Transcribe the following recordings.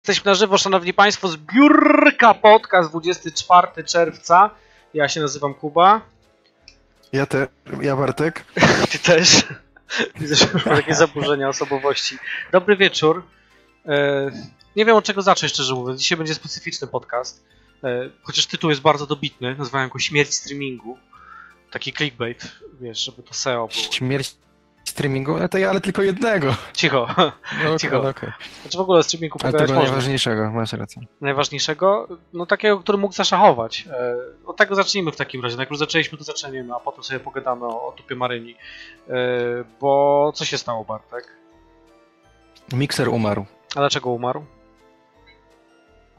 Jesteśmy na żywo, szanowni państwo, z biurka podcast 24 czerwca. Ja się nazywam Kuba. Ja te, ja Bartek. Ty też. Widzę, że ma takie zaburzenia osobowości. Dobry wieczór. E, nie wiem od czego zacząć, szczerze mówiąc. Dzisiaj będzie specyficzny podcast. E, chociaż tytuł jest bardzo dobitny. Nazwałem go Śmierć streamingu. Taki clickbait, wiesz, żeby to SEO było. Śmierć streamingu? No to ja, ale tylko jednego. Cicho. No, Cicho. okay, okay. Znaczy w ogóle streamingu Ale pogadać tego można. najważniejszego, masz rację. najważniejszego, no takiego, który mógł zaszachować. E, Od tego zacznijmy w takim razie. Jak już zaczęliśmy, to zaczniemy, a potem sobie pogadamy o, o tupie Maryni. E, Bo co się stało, Bartek? Mikser umarł. A dlaczego umarł?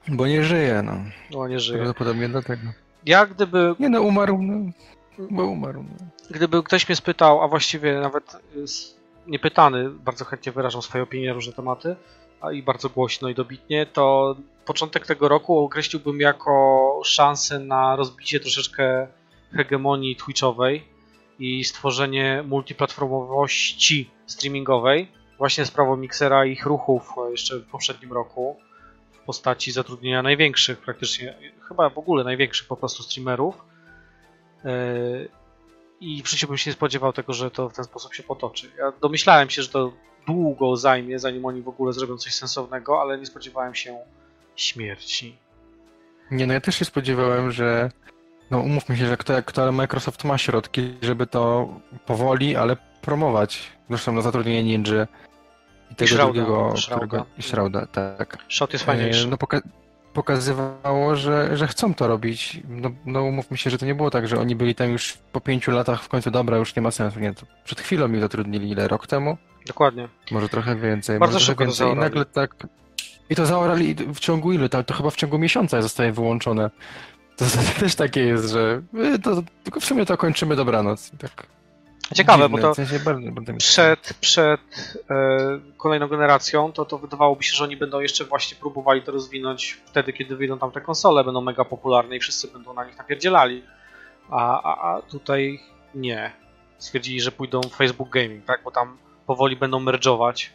Bo nie żyje, no. No nie żyje. Prawdopodobnie dlatego. Ja gdyby, Nie no, umarł, no. Bo umarł. No. gdyby ktoś mnie spytał, a właściwie nawet jest niepytany, bardzo chętnie wyrażam swoje opinie na różne tematy, a i bardzo głośno i dobitnie, to początek tego roku określiłbym jako szansę na rozbicie troszeczkę hegemonii twitchowej i stworzenie multiplatformowości streamingowej. Właśnie sprawą Mixera i ich ruchów e, jeszcze w poprzednim roku w postaci zatrudnienia największych, praktycznie, chyba w ogóle największych po prostu streamerów. E, I w życiu bym się nie spodziewał tego, że to w ten sposób się potoczy. Ja domyślałem się, że to długo zajmie, zanim oni w ogóle zrobią coś sensownego, ale nie spodziewałem się śmierci. Nie no, ja też się spodziewałem, że no umówmy się, że kto, kto Microsoft ma środki, żeby to powoli, ale promować. Zresztą na zatrudnienie Ninja i tego Shrouda, drugiego, Shrouda. którego... I Shrouda, tak. Shot jest fajniejszy. E, No poka- pokazywało, że, że chcą to robić. No, no umówmy się, że to nie było tak, że oni byli tam już po pięciu latach w końcu, dobra, już nie ma sensu. Nie, to przed chwilą mi zatrudnili, ile? Rok temu? Dokładnie. Może trochę więcej. Bardzo może szybko więcej. I nagle tak... I to zaorali w ciągu ilu? To, to chyba w ciągu miesiąca zostaje wyłączone. To, to też takie jest, że y, to, tylko w sumie to kończymy dobranoc. I Tak Ciekawe, dziwne, bo to w sensie bardzo, bardzo przed, przed e, kolejną generacją, to, to wydawałoby się, że oni będą jeszcze właśnie próbowali to rozwinąć wtedy, kiedy wyjdą tam te konsole, będą mega popularne i wszyscy będą na nich napierdzielali. A, a, a tutaj nie. Stwierdzili, że pójdą w Facebook Gaming, tak? Bo tam powoli będą merge'ować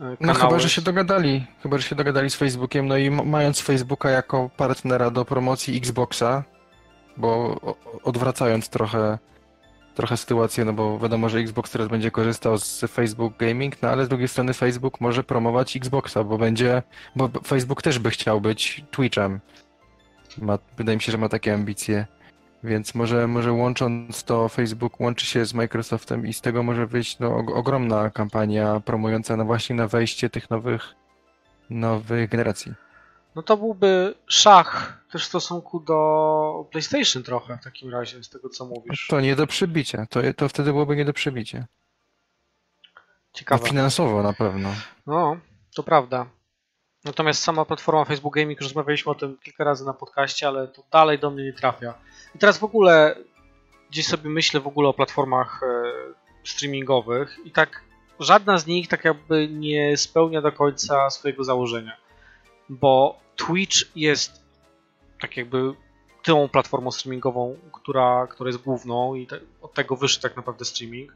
e, No chyba, że się dogadali. Chyba, że się dogadali z Facebookiem. No i mając Facebooka jako partnera do promocji Xboxa, bo odwracając trochę, trochę sytuację, no bo wiadomo, że Xbox teraz będzie korzystał z Facebook Gaming, no ale z drugiej strony Facebook może promować Xboxa, bo będzie, bo Facebook też by chciał być Twitchem. Ma, wydaje mi się, że ma takie ambicje. Więc może, może łącząc to, Facebook łączy się z Microsoftem i z tego może wyjść no, og- ogromna kampania promująca no właśnie na wejście tych nowych, nowych generacji. No to byłby szach też w stosunku do PlayStation trochę w takim razie, z tego co mówisz. To nie do przybicia. To, to wtedy byłoby nie do przybicia. No, Ciekawe. finansowo na pewno. No, to prawda. Natomiast sama platforma Facebook Gaming, rozmawialiśmy o tym kilka razy na podcaście, ale to dalej do mnie nie trafia. I teraz w ogóle gdzieś sobie myślę w ogóle o platformach e, streamingowych i tak żadna z nich tak jakby nie spełnia do końca swojego założenia. Bo Twitch jest tak jakby tą platformą streamingową, która, która jest główną i te, od tego wyszedł tak naprawdę streaming.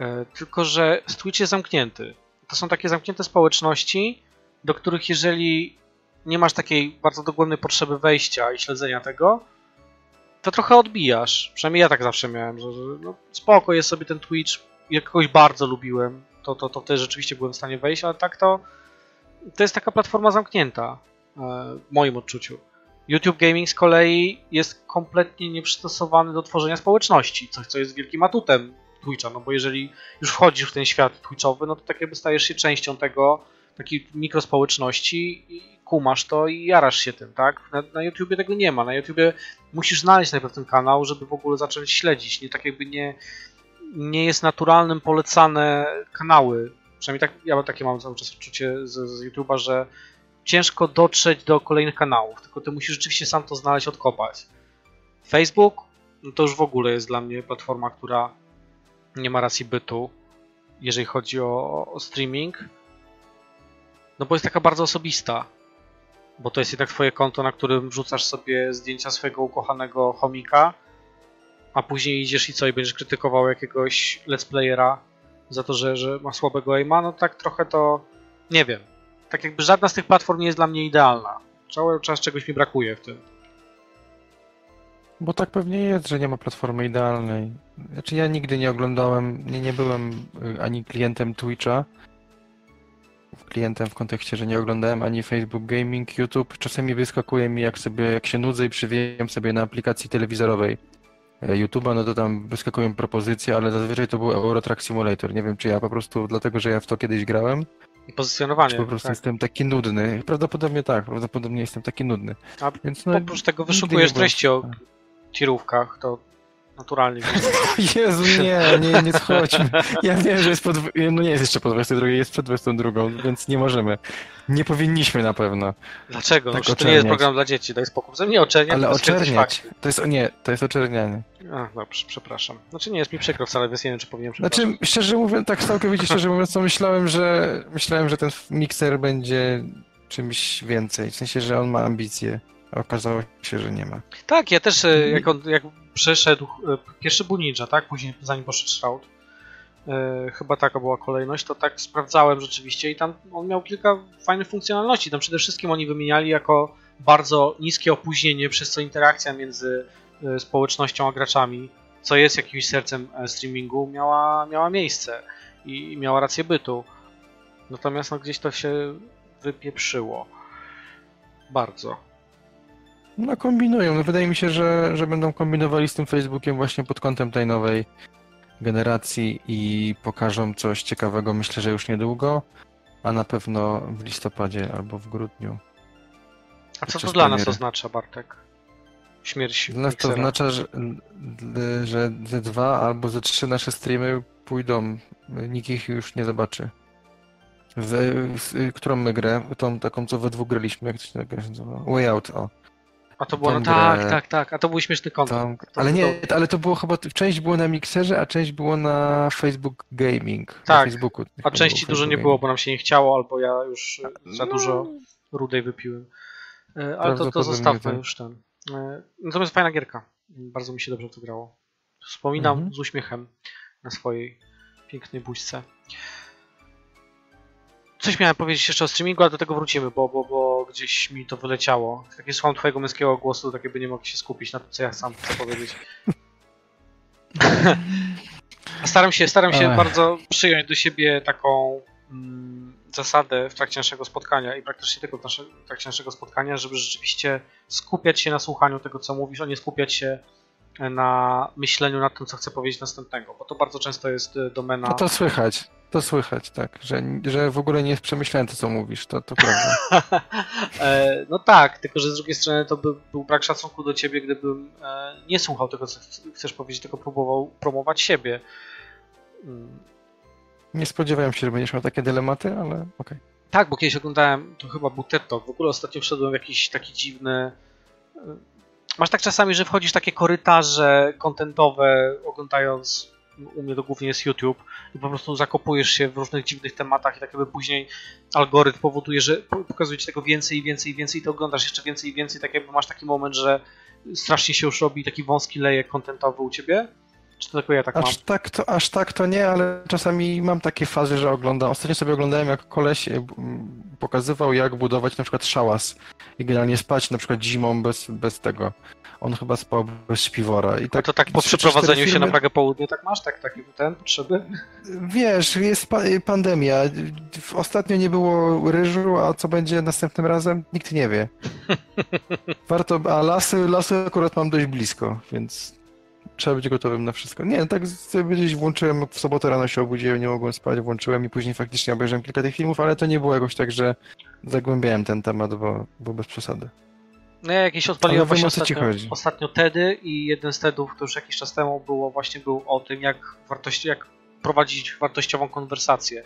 E, tylko, że Twitch jest zamknięty. To są takie zamknięte społeczności, do których jeżeli nie masz takiej bardzo dogłębnej potrzeby wejścia i śledzenia tego, to trochę odbijasz. Przynajmniej ja tak zawsze miałem, że, że no, spoko jest sobie ten Twitch, jak kogoś bardzo lubiłem, to, to, to wtedy rzeczywiście byłem w stanie wejść, ale tak to to jest taka platforma zamknięta w moim odczuciu. YouTube Gaming z kolei jest kompletnie nieprzystosowany do tworzenia społeczności, coś co jest wielkim atutem Twitcha, no bo jeżeli już wchodzisz w ten świat Twitchowy, no to tak jakby stajesz się częścią tego, takiej mikrospołeczności i kumasz to i jarasz się tym, tak? Na, na YouTubie tego nie ma. Na YouTubie musisz znaleźć najpierw ten kanał, żeby w ogóle zacząć śledzić. Nie tak jakby nie, nie jest naturalnym polecane kanały. Przynajmniej tak, ja takie mam cały czas odczucie z, z YouTuba, że ciężko dotrzeć do kolejnych kanałów, tylko ty musisz rzeczywiście sam to znaleźć, odkopać. Facebook no to już w ogóle jest dla mnie platforma, która nie ma racji bytu, jeżeli chodzi o, o streaming. No bo jest taka bardzo osobista. Bo to jest jednak twoje konto, na którym wrzucasz sobie zdjęcia swojego ukochanego chomika, a później idziesz i co, i będziesz krytykował jakiegoś let's playera za to, że, że ma słabego aima, no tak trochę to, nie wiem. Tak jakby żadna z tych platform nie jest dla mnie idealna. Cały czas czegoś mi brakuje w tym. Bo tak pewnie jest, że nie ma platformy idealnej. Znaczy ja nigdy nie oglądałem, nie, nie byłem y, ani klientem Twitcha, klientem w kontekście, że nie oglądałem ani Facebook Gaming, YouTube. Czasami wyskakuje mi, jak sobie, jak się nudzę i przywijam sobie na aplikacji telewizorowej e, YouTube'a, no to tam wyskakują propozycje, ale zazwyczaj to był Eurotrack Simulator. Nie wiem, czy ja po prostu, dlatego że ja w to kiedyś grałem, I pozycjonowanie. po prostu tak. jestem taki nudny. Prawdopodobnie tak, prawdopodobnie jestem taki nudny. A Więc no, Oprócz tego wyszukujesz treści o tirówkach, to naturalnie. Jezu, nie, nie, nie schodźmy. Ja wiem, że jest pod... No nie jest jeszcze po 22, jest przed 22, więc nie możemy. Nie powinniśmy na pewno. Dlaczego? Tak Tak to nie jest program dla dzieci, daj spokój. Ze mnie oczerniać, Ale to oczerniać. To jest, nie, to jest oczernianie. A, dobrze, przepraszam. Znaczy nie jest mi przykro wcale, więc nie wiem, czy powinienem. Znaczy, szczerze mówiąc, tak całkowicie szczerze mówiąc, to myślałem, że myślałem, że ten mikser będzie czymś więcej. W sensie, że on ma ambicje. A okazało się, że nie ma. Tak, ja też, e, jak, on, jak przeszedł, e, pierwszy był Ninja, tak? Później, zanim poszedł Shroud, e, chyba taka była kolejność, to tak sprawdzałem rzeczywiście i tam on miał kilka fajnych funkcjonalności. Tam przede wszystkim oni wymieniali jako bardzo niskie opóźnienie, przez co interakcja między e, społecznością a graczami, co jest jakimś sercem streamingu, miała, miała miejsce i miała rację bytu. Natomiast no, gdzieś to się wypieprzyło. Bardzo. No kombinują. No, wydaje mi się, że, że będą kombinowali z tym Facebookiem właśnie pod kątem tej nowej generacji i pokażą coś ciekawego, myślę, że już niedługo, a na pewno w listopadzie albo w grudniu. A co to dla nas premiery. oznacza, Bartek? Śmierć Dla nas to oznacza, że, że ze dwa albo ze trzy nasze streamy pójdą. Nikt ich już nie zobaczy. Z, z, którą my grę? Tą taką, co we dwóch graliśmy, jak to się nazywa? Way Out, o. A to było, no tak, tak, tak, a to był śmieszny kontent. To- ale nie, to- ale to było chyba, część było na Mixerze, a część było na Facebook Gaming. Na Tak, Facebooku. A części dużo nie było, bo nam się nie chciało, albo ja już e, za No. dużo rudej wypiłem. E, Ale to, to zostawmy tak. już ten. E, Natomiast fajna gierka. Bardzo mi się dobrze w to grało. Wspominam Mhm. z uśmiechem na swojej pięknej buźce. Coś miałem powiedzieć jeszcze o streamingu, ale do tego wrócimy, bo, bo, bo gdzieś mi to wyleciało. Jak słucham twojego męskiego głosu, tak jakby nie mogę się skupić na tym, co ja sam chcę powiedzieć. Staram się, staram się Ech. bardzo przyjąć do siebie taką mm, zasadę w trakcie naszego spotkania i praktycznie tylko w, nasze, w trakcie naszego spotkania, żeby rzeczywiście skupiać się na słuchaniu tego, co mówisz, a nie skupiać się na myśleniu nad tym, co chcę powiedzieć następnego, bo to bardzo często jest e, domena... No to słychać, to słychać, tak, że, że w ogóle nie jest przemyślane to, co mówisz, to, to prawda. E, no tak, tylko że z drugiej strony to by, był brak szacunku do ciebie, gdybym e, nie słuchał tego, co ch- chcesz powiedzieć, tylko próbował promować siebie. Mm. Nie spodziewałem się, że będziesz miał takie dylematy, ale okej. Tak, bo kiedyś oglądałem, to chyba był TED Talk, w ogóle ostatnio wszedłem w jakiś taki dziwny... Masz tak czasami, że wchodzisz w takie korytarze kontentowe, oglądając, u mnie to głównie jest YouTube, i po prostu zakopujesz się w różnych dziwnych tematach i tak jakby później algorytm powoduje, że po- pokazuje ci tego więcej i więcej i więcej i ty oglądasz jeszcze więcej i więcej, tak jakby masz taki moment, że strasznie się już robi taki wąski lejek kontentowy u ciebie? Czy to tylko ja tak mam? Aż tak, to, aż tak to nie, ale czasami mam takie fazy, że oglądam. Ostatnio sobie oglądałem, jak koleś e, pokazywał, jak budować na przykład szałas i generalnie spać na przykład zimą bez, bez tego. On chyba spał bez śpiwora. I A tak, to tak po przeprowadzeniu się filmy- na Pragę Południe tak masz? Tak, takie ten potrzeby? Wiesz, jest pa pandemia. Ostatnio nie było ryżu, a co będzie następnym razem? Nikt nie wie. Warto, a lasy, lasy akurat mam dość blisko, więc trzeba być gotowym na wszystko. Nie, tak sobie gdzieś włączyłem, w sobotę rano się obudziłem, nie mogłem spać, włączyłem i później faktycznie obejrzałem kilka tych filmów, ale to nie było jakoś tak, że zagłębiałem ten temat, bo, bo bez przesady. No ja jakieś odpaliłem właśnie ostatnio, ostatnio TEDy i jeden z TEDów, to już jakiś czas temu było właśnie był o tym, jak, jak prowadzić wartościową konwersację.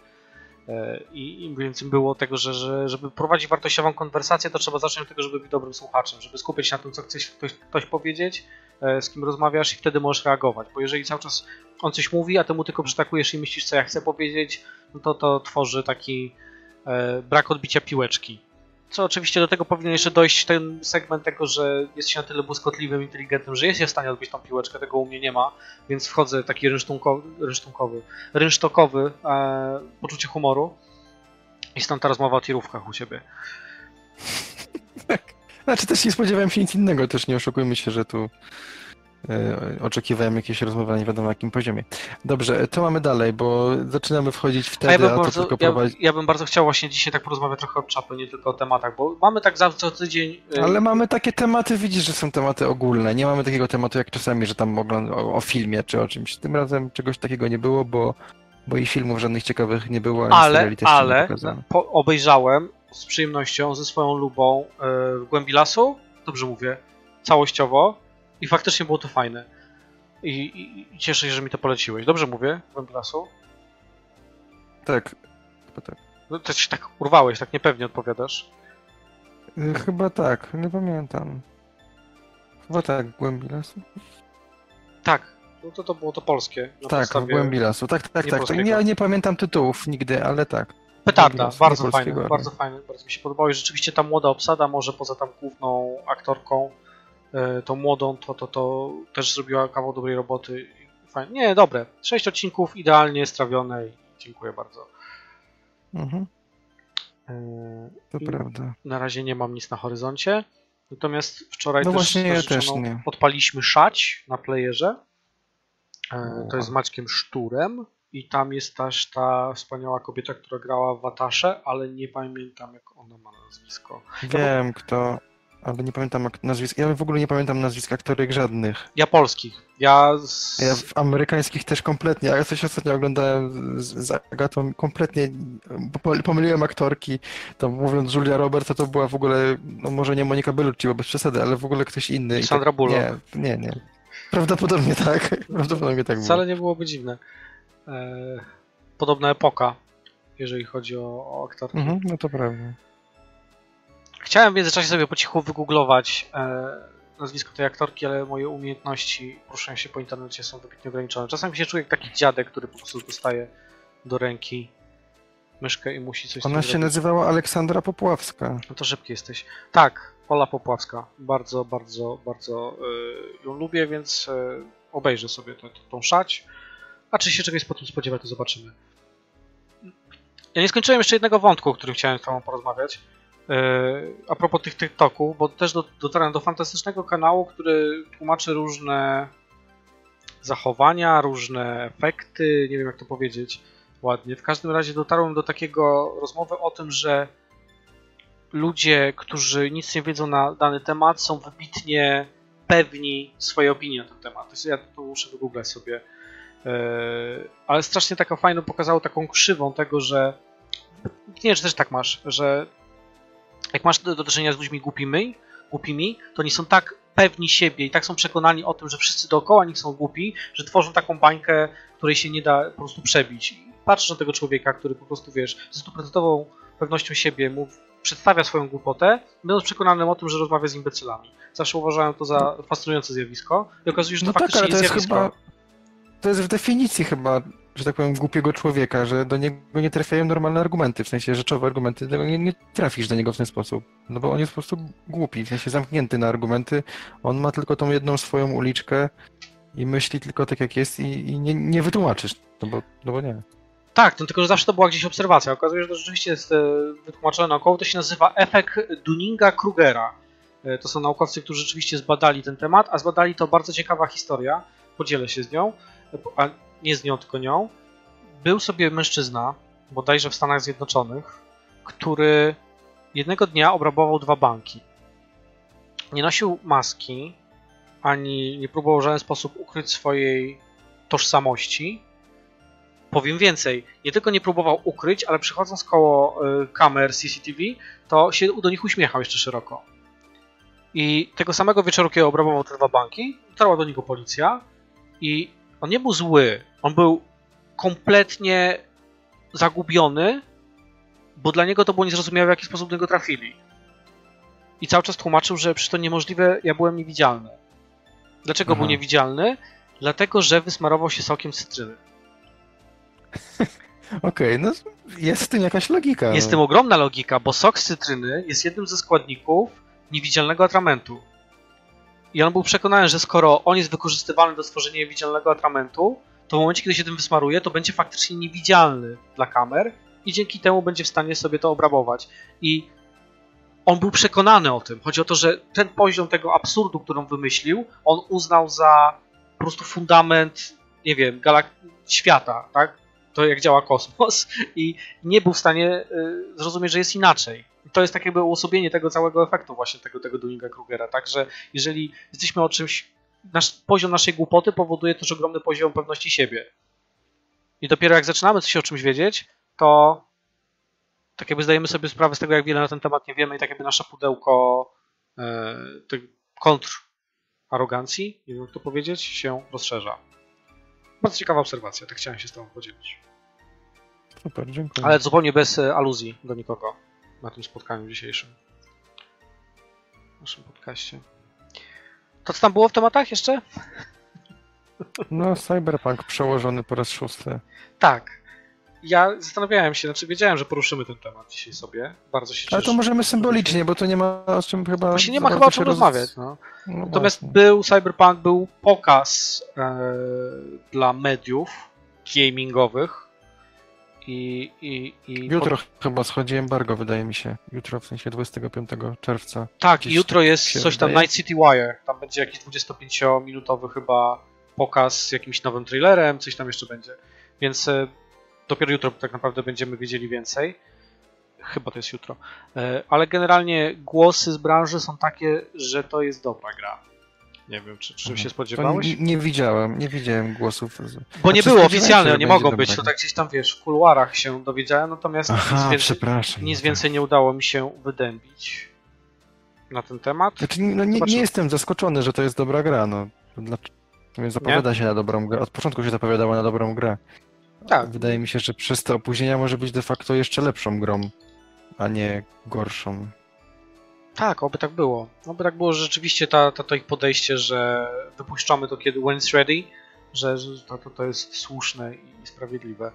E, I, i więc było tego, że, że żeby prowadzić wartościową konwersację, to trzeba zacząć od tego, żeby być dobrym słuchaczem, żeby skupić się na tym, co chce ktoś, ktoś powiedzieć, z kim rozmawiasz i wtedy możesz reagować. Bo jeżeli cały czas on coś mówi, a ty mu tylko przytakujesz i myślisz, co ja chcę powiedzieć, no to to tworzy taki e, brak odbicia piłeczki. Co oczywiście do tego powinien jeszcze dojść ten segment tego, że jest się na tyle błyskotliwym, inteligentnym, że jest w stanie odbić tą piłeczkę, tego u mnie nie ma, więc wchodzę taki rynsztunkowy, rynsztokowy e, poczucie humoru. I stąd ta rozmowa o tirówkach u ciebie. Tak. Znaczy też nie spodziewałem się nic innego, też nie oszukujmy się, że tu e, oczekiwałem jakieś rozmowy na nie wiadomo jakim poziomie. Dobrze, to mamy dalej, bo zaczynamy wchodzić A wtedy, ja, a bardzo, ja, prowadzi... ja bym bardzo chciał właśnie dzisiaj tak porozmawiać trochę o czapy, nie tylko o tematach, bo mamy tak za co tydzień. y, Ale mamy takie tematy, widzisz, że są tematy ogólne. Nie mamy takiego tematu jak czasami, że tam ogląd- o, o filmie czy o czymś. Tym razem czegoś takiego nie było, bo, bo i filmów żadnych ciekawych nie było, Ale, ale po, obejrzałem z przyjemnością, ze swoją lubą y, w głębi lasu, dobrze mówię, całościowo i faktycznie było to fajne. I, i, i cieszę się, że mi to poleciłeś. Dobrze mówię, w głębi lasu? Tak, chyba tak. No, to się tak urwałeś, tak niepewnie odpowiadasz. Y, Chyba tak, nie pamiętam. Chyba tak, w głębi lasu. Tak, no to, to było to polskie. Tak, w głębi lasu. Tak, tak, tak. tak. Ja nie pamiętam tytułów nigdy, ale tak. Petarda, bardzo fajny, bardzo fajny, bardzo mi się podobało i rzeczywiście ta młoda obsada, może poza tam główną aktorką, e, tą młodą, to, to, to też zrobiła kawał dobrej roboty. Fajnie. Nie, dobre. Sześć odcinków idealnie strawione i dziękuję bardzo. Mhm, E, to I prawda. Na razie nie mam nic na horyzoncie. Natomiast wczoraj No też, właśnie, ja z też nie. odpaliśmy szać na playerze. E, To jest z. Maćkiem Szturem. I tam jest też ta wspaniała kobieta, która grała w Watasze, ale nie pamiętam jak ona ma nazwisko. Wiem kto, ale nie pamiętam jak nazwisk. Ja w ogóle nie pamiętam nazwisk aktorek żadnych. Ja polskich. Ja, z... Ja w amerykańskich też kompletnie, ja coś ostatnio oglądałem z, z Agatą, kompletnie po- pomyliłem aktorki, tam mówiąc Julia Roberts, to to była w ogóle, no może nie Monika Bellucci, bo bez przesady, ale w ogóle ktoś inny. Sandra tak, Bullock. Nie, nie, nie. Prawdopodobnie tak, prawdopodobnie tak było. Wcale nie byłoby dziwne. E, podobna epoka, jeżeli chodzi o, o aktorki. Mhm, no to prawda. Chciałem w międzyczasie sobie po cichu wygooglować e, nazwisko tej aktorki, ale moje umiejętności poruszania się po internecie są wybitnie ograniczone. Czasami się czuję jak taki dziadek, który po prostu dostaje do ręki myszkę i musi coś Ona się zrobić. nazywała Aleksandra Popławska. No to szybki jesteś. Tak, Ola Popławska. Bardzo, bardzo, bardzo y, ją lubię, więc obejrzę sobie tą szać. A czy się czegoś po tym spodziewać, to zobaczymy. Ja nie skończyłem jeszcze jednego wątku, o którym chciałem z Tobą porozmawiać. Y, a propos tych TikToków, bo też do, dotarłem do fantastycznego kanału, który tłumaczy różne zachowania, różne efekty, nie wiem jak to powiedzieć ładnie. W każdym razie dotarłem do takiego rozmowy o tym, że ludzie, którzy nic nie wiedzą na dany temat, są wybitnie pewni swojej opinii na ten temat. Ja to muszę wygooglać sobie. Yy, ale strasznie taka fajną pokazało taką krzywą tego, że nie wiem, czy też tak masz, że jak masz do, do czynienia z ludźmi głupimi, głupimi, to oni są tak pewni siebie i tak są przekonani o tym, że wszyscy dookoła nich są głupi, że tworzą taką bańkę, której się nie da po prostu przebić. I patrzysz na tego człowieka, który po prostu, wiesz, ze stuprocentową pewnością siebie mu przedstawia swoją głupotę, będąc przekonanym o tym, że rozmawia z imbecylami. Zawsze uważałem to za fascynujące zjawisko i okazuje się, że to No tak, faktycznie ale to jest zjawisko. chyba, to jest w definicji chyba, że tak powiem, głupiego człowieka, że do niego nie trafiają normalne argumenty, w sensie rzeczowe argumenty, nie, nie trafisz do niego w ten sposób, no bo on jest po prostu głupi, w sensie zamknięty na argumenty, on ma tylko tą jedną swoją uliczkę i myśli tylko tak jak jest i, i nie, nie wytłumaczysz, no bo, no bo nie. Tak, no tylko że zawsze to była gdzieś obserwacja. Okazuje się, że to rzeczywiście jest e, wytłumaczone naokoło. To się nazywa efekt Dunninga-Krugera. E, To są naukowcy, którzy rzeczywiście zbadali ten temat, a zbadali to bardzo ciekawa historia. Podzielę się z nią, a nie z nią, tylko nią. Był sobie mężczyzna, bodajże w Stanach Zjednoczonych, który jednego dnia obrabował dwa banki. Nie nosił maski, ani nie próbował w żaden sposób ukryć swojej tożsamości. Powiem więcej, nie tylko nie próbował ukryć, ale przychodząc koło y, kamer CCTV, to się do nich uśmiechał jeszcze szeroko. I tego samego wieczoru, kiedy obrabował te dwa banki, dotarła do niego policja i on nie był zły, on był kompletnie zagubiony, bo dla niego to było niezrozumiałe, w jaki sposób do niego trafili. I cały czas tłumaczył, że przecież to niemożliwe, ja byłem niewidzialny. Dlaczego Aha. był niewidzialny? Dlatego, że wysmarował się sokiem cytryny. Okej, no jest w tym jakaś logika. Jest w tym ogromna logika, bo sok z cytryny jest jednym ze składników niewidzialnego atramentu. I on był przekonany, że skoro on jest wykorzystywany do stworzenia niewidzialnego atramentu, to w momencie, kiedy się tym wysmaruje, to będzie faktycznie niewidzialny dla kamer i dzięki temu będzie w stanie sobie to obrabować. I on był przekonany o tym. Chodzi o to, że ten poziom tego absurdu, którą wymyślił, on uznał za po prostu fundament, nie wiem, galak świata, tak? To jak działa kosmos i nie był w stanie y, zrozumieć, że jest inaczej. I to jest takie jakby uosobienie tego całego efektu właśnie tego, tego Dunninga-Krugera, tak? Że jeżeli jesteśmy o czymś, nasz poziom naszej głupoty powoduje też ogromny poziom pewności siebie. I dopiero jak zaczynamy coś o czymś wiedzieć, to tak jakby zdajemy sobie sprawę z tego, jak wiele na ten temat nie wiemy i tak jakby nasze pudełko e, kontr arogancji, nie wiem jak to powiedzieć, się rozszerza. Bardzo ciekawa obserwacja, tak chciałem się z Tobą podzielić. Super, dziękuję. Ale zupełnie bez e, aluzji do nikogo na tym spotkaniu dzisiejszym. W naszym podcaście. To co tam było w tematach jeszcze? No, Cyberpunk przełożony po raz szósty. Tak ja zastanawiałem się, znaczy wiedziałem, że poruszymy ten temat dzisiaj sobie. Bardzo się cieszę. Ale to możemy symbolicznie, bo to nie ma o czym chyba. Właśnie nie ma chyba o czym roz... rozmawiać. No. No Natomiast właśnie. był Cyberpunk, był pokaz e, dla mediów gamingowych. I, i, i jutro chyba schodzi embargo, wydaje mi się. Jutro, w sensie 25 czerwca. Tak, jutro jest coś tam Night City Wire. Tam będzie jakiś 25-minutowy chyba pokaz z jakimś nowym trailerem, coś tam jeszcze będzie. Więc e, dopiero jutro tak naprawdę będziemy wiedzieli więcej. Chyba to jest jutro. E, ale generalnie głosy z branży są takie, że to jest dobra gra. Nie wiem, czy, czy się spodziewałeś? Nie, nie, widziałem, nie widziałem głosów. Bo nie było oficjalne, nie mogą być. To tak gdzieś tam, wiesz, w kuluarach się dowiedziałem, natomiast Aha, nic, więcej, nic więcej nie udało mi się wydębić na ten temat. Znaczy, no, nie, nie, jestem zaskoczony, że to jest dobra gra. No. Dlaczego? Zapowiada nie? się na dobrą grę. Od początku się zapowiadało na dobrą grę. Tak. Wydaje mi się, że przez te opóźnienia może być de facto jeszcze lepszą grą, a nie gorszą. Tak, oby tak było. Oby tak było, że rzeczywiście ta, ta, to ich podejście, że wypuszczamy to kiedy when it's ready, że, że to, to, to jest słuszne i sprawiedliwe.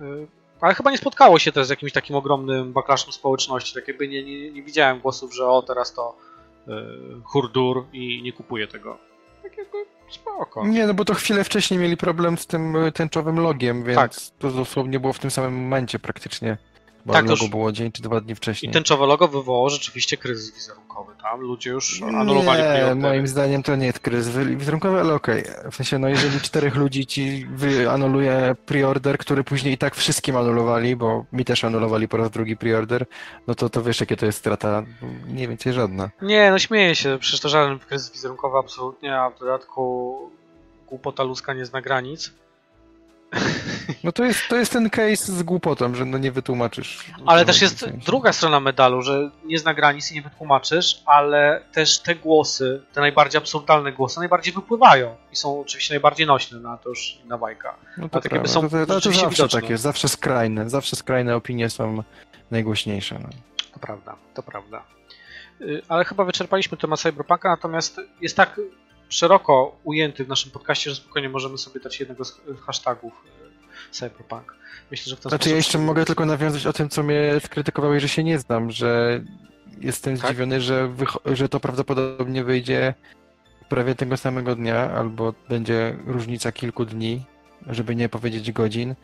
Y, ale chyba nie spotkało się też z jakimś takim ogromnym backlashem społeczności. Tak jakby nie, nie, nie widziałem głosów, że o teraz to yy, hurdur i nie kupuję tego. Tak jakby Spoko. Nie, no bo to chwilę wcześniej mieli problem z tym e, tęczowym logiem, więc tak. to dosłownie było w tym samym momencie praktycznie. Bo tak, logo już... było dzień czy dwa dni wcześniej. I tęczowe logo wywołało rzeczywiście kryzys wizerunkowy tam. Ludzie już anulowali Nie, moim zdaniem to nie jest kryzys wizerunkowy, ale okej. Okay. W sensie, no jeżeli czterech ludzi ci anuluje preorder, który później i tak wszystkim anulowali, bo mi też anulowali po raz drugi preorder, no to, to wiesz, jakie to jest strata. Nie więcej żadna. Nie, no śmieję się. Przecież to żaden kryzys wizerunkowy absolutnie, a w dodatku głupota ludzka nie zna granic. No to jest, to jest ten case z głupotą, że no nie wytłumaczysz. Ale też jest druga strona medalu, że nie zna granic i nie wytłumaczysz, ale też te głosy, te najbardziej absurdalne głosy najbardziej wypływają i są oczywiście najbardziej nośne, no to już inna bajka. No to, takie są to, to, to, zawsze widoczne. tak jest, zawsze skrajne, zawsze skrajne opinie są najgłośniejsze. No. To prawda, to prawda. Y, ale chyba wyczerpaliśmy temat Cyberpunka, natomiast jest tak szeroko ujęty w naszym podcaście, że spokojnie możemy sobie dać jednego z hashtagów Cyberpunk. Myślę, że w ten Znaczy ja jeszcze mogę tylko nawiązać o tym, co mnie skrytykowałeś, że się nie znam, że jestem tak? zdziwiony, że, że to prawdopodobnie wyjdzie prawie tego samego dnia, albo będzie różnica kilku dni, żeby nie powiedzieć godzin,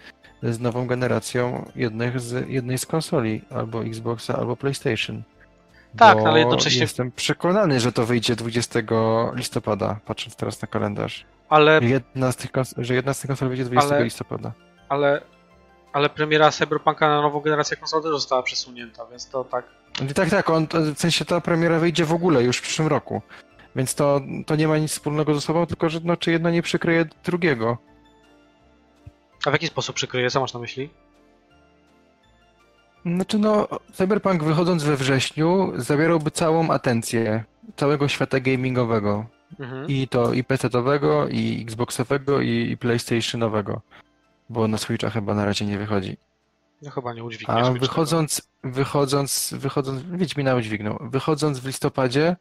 z nową generacją jednych z, jednej z konsoli, albo Xboxa, albo PlayStation. Tak, ale jednocześnie. Jestem przekonany, że to wyjdzie 20 listopada, patrząc teraz na kalendarz. Ale. Jedna z tych że jedna z tych konsol wyjdzie 20 ale... listopada. Ale. Ale premiera Cyberpunka na nową generację konsol też została przesunięta, więc to tak. Tak, tak, on, w sensie ta premiera wyjdzie w ogóle już w przyszłym roku. Więc to, to nie ma nic wspólnego ze sobą, tylko że no, czy jedno nie przykryje drugiego. A w jaki sposób przykryje? Co masz na myśli? Znaczy no, Cyberpunk wychodząc we wrześniu zabierałby całą atencję całego świata gamingowego. Mhm. I to i PC-owego, i Xboxowego, i, i PlayStationowego. Bo na Switcha chyba na razie nie wychodzi. No chyba nie udźwigniesz. A wychodząc, wychodząc, wychodząc, Wiedźmina udźwignął. Wychodząc w listopadzie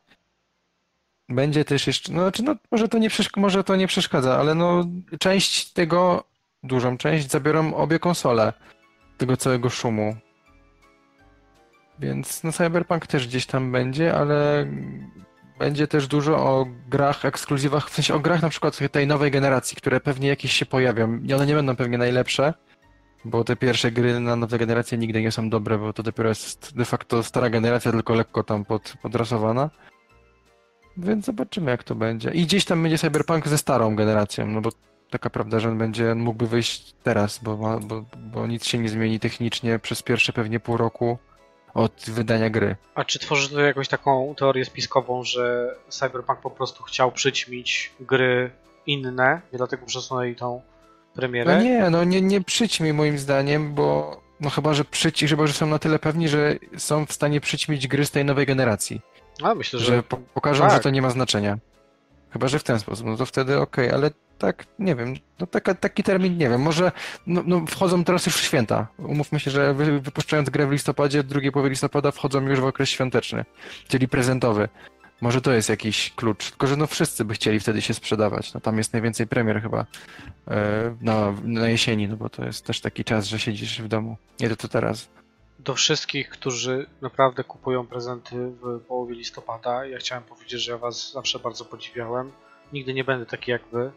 będzie też jeszcze, no znaczy no może to nie, może to nie przeszkadza, ale no część tego, dużą część zabiorą obie konsole tego całego szumu. Więc no Cyberpunk też gdzieś tam będzie, ale będzie też dużo o grach, ekskluzywach, w sensie o grach na przykład tej nowej generacji, które pewnie jakieś się pojawią. I one nie będą pewnie najlepsze, bo te pierwsze gry na nowe generacje nigdy nie są dobre, bo to dopiero jest de facto stara generacja, tylko lekko tam pod, podrasowana. Więc zobaczymy, jak to będzie. I gdzieś tam będzie Cyberpunk ze starą generacją, no bo taka prawda, że on będzie, mógłby wyjść teraz, bo, ma, bo, bo nic się nie zmieni technicznie przez pierwsze pewnie pół roku od wydania gry. A czy tworzysz tutaj jakąś taką teorię spiskową, że Cyberpunk po prostu chciał przyćmić gry inne i dlatego przesunęli tą premierę? No nie, no nie, nie przyćmi moim zdaniem, bo no chyba, że przyci, chyba, że są na tyle pewni, że są w stanie przyćmić gry z tej nowej generacji. A myślę, że, Że po, pokażą, tak. że to nie ma znaczenia. Chyba, że w ten sposób, no to wtedy okej, ale tak, nie wiem, no taka, taki termin, nie wiem, może no, no wchodzą teraz już w święta. Umówmy się, że wy, wypuszczając grę w listopadzie, w drugiej połowie listopada wchodzą już w okres świąteczny, czyli prezentowy. Może to jest jakiś klucz, tylko że no wszyscy by chcieli wtedy się sprzedawać. No tam jest najwięcej premier chyba e, na, na jesieni, no bo to jest też taki czas, że siedzisz w domu. Nie to, to teraz. do wszystkich, którzy naprawdę kupują prezenty w połowie listopada, ja chciałem powiedzieć, że ja was zawsze bardzo podziwiałem. Nigdy nie będę taki jak wy,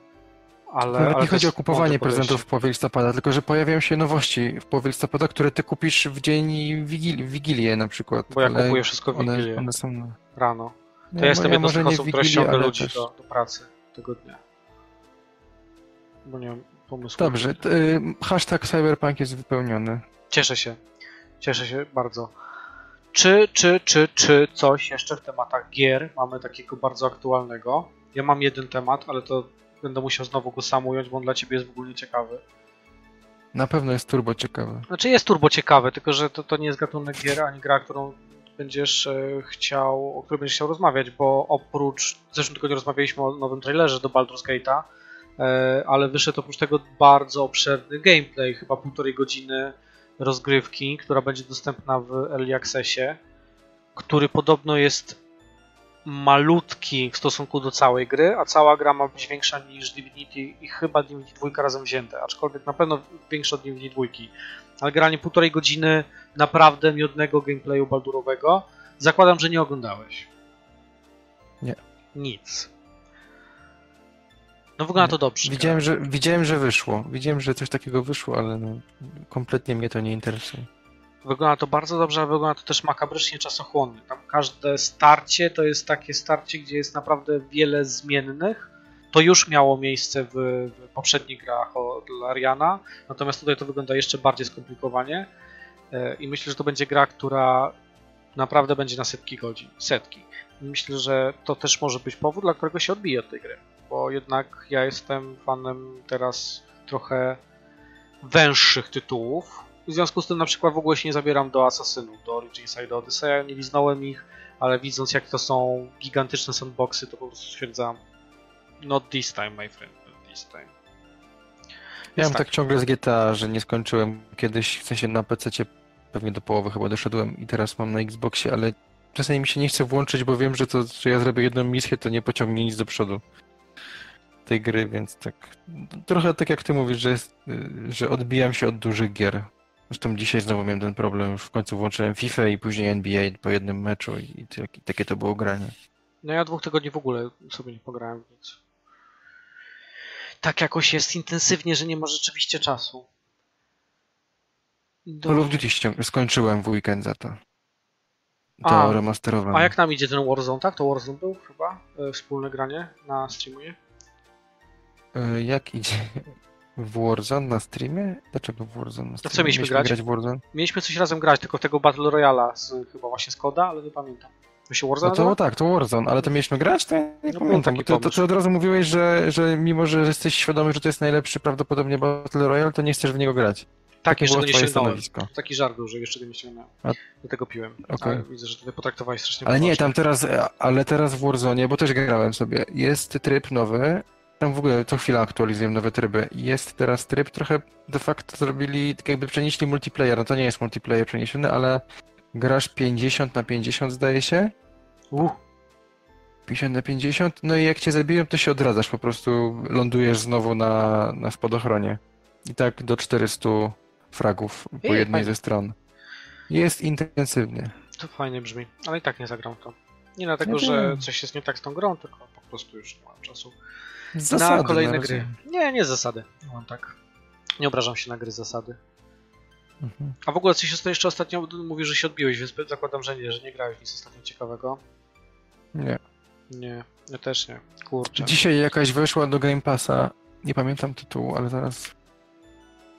ale... Nawet ale nie chodzi o kupowanie prezentów w połowie listopada, tylko że pojawiają się nowości w połowie listopada, które ty kupisz w dzień wigilii, Wigilię na przykład. Bo ja kupuję wszystko w Wigilię one są... no. rano. To Ja ja jestem mo- jedną z tych osób, Wigilię, ściąga ludzi też- do, do pracy tego dnia. Bo nie mam pomysłu. Dobrze, t- y, hashtag cyberpunk jest wypełniony. Cieszę się. Cieszę się bardzo. Czy, czy, czy, czy coś jeszcze w tematach gier mamy takiego bardzo aktualnego? Ja mam jeden temat, ale to będę musiał znowu go sam ująć, bo on dla ciebie jest w ogóle ciekawy. Na pewno jest turbo ciekawy. Znaczy jest turbo ciekawy, tylko że to, to nie jest gatunek gier, ani gra, którą będziesz e, chciał, o której będziesz chciał rozmawiać, bo oprócz, w zeszłym tygodniu rozmawialiśmy o nowym trailerze do Baldur's Gate'a, e, ale wyszedł oprócz tego bardzo obszerny gameplay, chyba półtorej godziny rozgrywki, która będzie dostępna w Early Accessie, który podobno jest malutki w stosunku do całej gry, a cała gra ma być większa niż Divinity i chyba Divinity 2 razem wzięte, aczkolwiek na pewno większa od Divinity 2. Ale granie półtorej godziny naprawdę miodnego gameplayu baldurowego. Zakładam, że nie oglądałeś. Nie. Nic. No wygląda to dobrze. Widziałem że, widziałem, że wyszło. Widziałem, że coś takiego wyszło, ale no, kompletnie mnie to nie interesuje. Wygląda to bardzo dobrze, ale wygląda to też makabrycznie czasochłonnie. Tam każde starcie to jest takie starcie, gdzie jest naprawdę wiele zmiennych. To już miało miejsce w, w poprzednich grach Lariana, natomiast tutaj to wygląda jeszcze bardziej skomplikowanie. E, I myślę, że to będzie gra, która naprawdę będzie na setki godzin. Setki. Myślę, że to też może być powód, dla którego się odbije od tej gry. Bo jednak ja jestem fanem teraz trochę węższych tytułów. W związku z tym na przykład w ogóle się nie zabieram do Assassinów, do Originsa i do Odyseya, nie liznąłem ich, ale widząc jak to są gigantyczne sandboxy, to po prostu stwierdzam not this time, my friend, not this time. Ja mam tak ciągle z GTA, że nie skończyłem kiedyś, w sensie na PC pewnie do połowy chyba doszedłem i teraz mam na Xboxie, ale czasami mi się nie chce włączyć, bo wiem, że to, że ja zrobię jedną misję, to nie pociągnie nic do przodu tej gry, więc tak trochę tak jak ty mówisz, że, jest, y, że odbijam się od dużych gier. Zresztą dzisiaj znowu miałem ten problem, już w końcu włączyłem FIFA i później NBA po jednym meczu i, tak- takie to było granie. No ja dwóch tygodni w ogóle sobie nie pograłem w nic. Tak jakoś jest intensywnie, że nie ma rzeczywiście czasu. Do... Call of Duty skończyłem w weekend za to. To A, remasterowane. A jak nam idzie ten Warzone, tak? To Warzone był chyba? E, Wspólne granie na streamie? E, Jak idzie? W Warzone na streamie? Dlaczego w Warzone na co streamie? mieliśmy grać? w Warzone? Mieliśmy coś razem grać, tylko tego Battle Royala z chyba właśnie Skoda, ale nie pamiętam. To się Warzone No to tak, to Warzone, ale to mieliśmy grać? To ja nie No pamiętam. to, pomysł. ty od razu mówiłeś, że, że mimo, że jesteś świadomy, że to jest najlepszy prawdopodobnie Battle Royale, to nie chcesz w niego grać. Tak, Takie jeszcze go nie stanowisko. Taki żart był, że jeszcze go nie ściągnąłem. A- Dlatego piłem. Okej. Ale widzę, że tutaj potraktowałeś strasznie Ale nie, tam teraz, ale teraz w Warzone, bo też grałem sobie, jest tryb nowy, tam w ogóle co chwila aktualizują nowe tryby. Jest teraz tryb, trochę de facto zrobili, tak jakby przenieśli multiplayer, no to nie jest multiplayer przeniesiony, ale grasz 50 na 50 zdaje się, Uh, 50 na 50, no i jak cię zabiją, to się odradzasz, po prostu lądujesz znowu na, na spadochronie. I tak do 400 fragów po Ej, jednej fajnie. ze stron. Jest intensywnie. to fajnie brzmi, ale i tak nie zagram w to. Nie dlatego, że coś jest nie tak z tą grą, tylko po prostu już nie mam czasu. Zasady na kolejne na gry. Nie, nie z zasady. Nie mam tak. Nie obrażam się na gry zasady. Mhm. A w ogóle coś jeszcze ostatnio mówisz, że się odbiłeś, więc zakładam, że nie, że nie grałeś nic ostatnio ciekawego. Nie. Nie, ja też nie. Kurczę. Dzisiaj jakaś weszła do Game Passa, nie pamiętam tytułu, ale zaraz.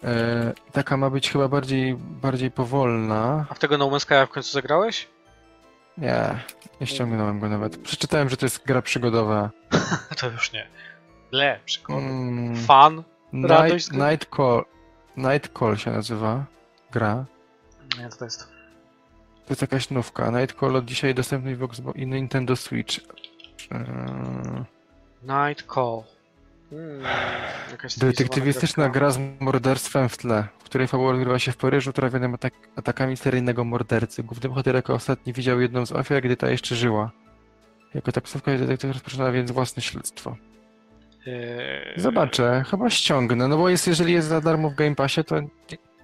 E, taka ma być chyba bardziej, bardziej powolna. A w tego No Man's Sky'a w końcu zagrałeś? Nie, nie ściągnąłem go nawet. Przeczytałem, że to jest gra przygodowa. To już nie. Le, przykład. Mm, Fan? Radość Night, z tym? Night Call. Night Call się nazywa. Gra. Nie, co to jest? To jest jakaś nówka. Night Call od dzisiaj dostępny w Xbox i Nintendo Switch. Eee, Night Call. Hmm, Detektywistyczna gra z morderstwem w tle, w której fabuła odgrywa się w Paryżu, trafionym atak atakami seryjnego mordercy. Główny bohater jako ostatni widział jedną z ofiar, gdy ta jeszcze żyła. Jako taksówka detektyw rozpoczyna więc własne śledztwo. Eee, Zobaczę, chyba ściągnę, no bo jest, jeżeli jest za darmo w Game Passie, to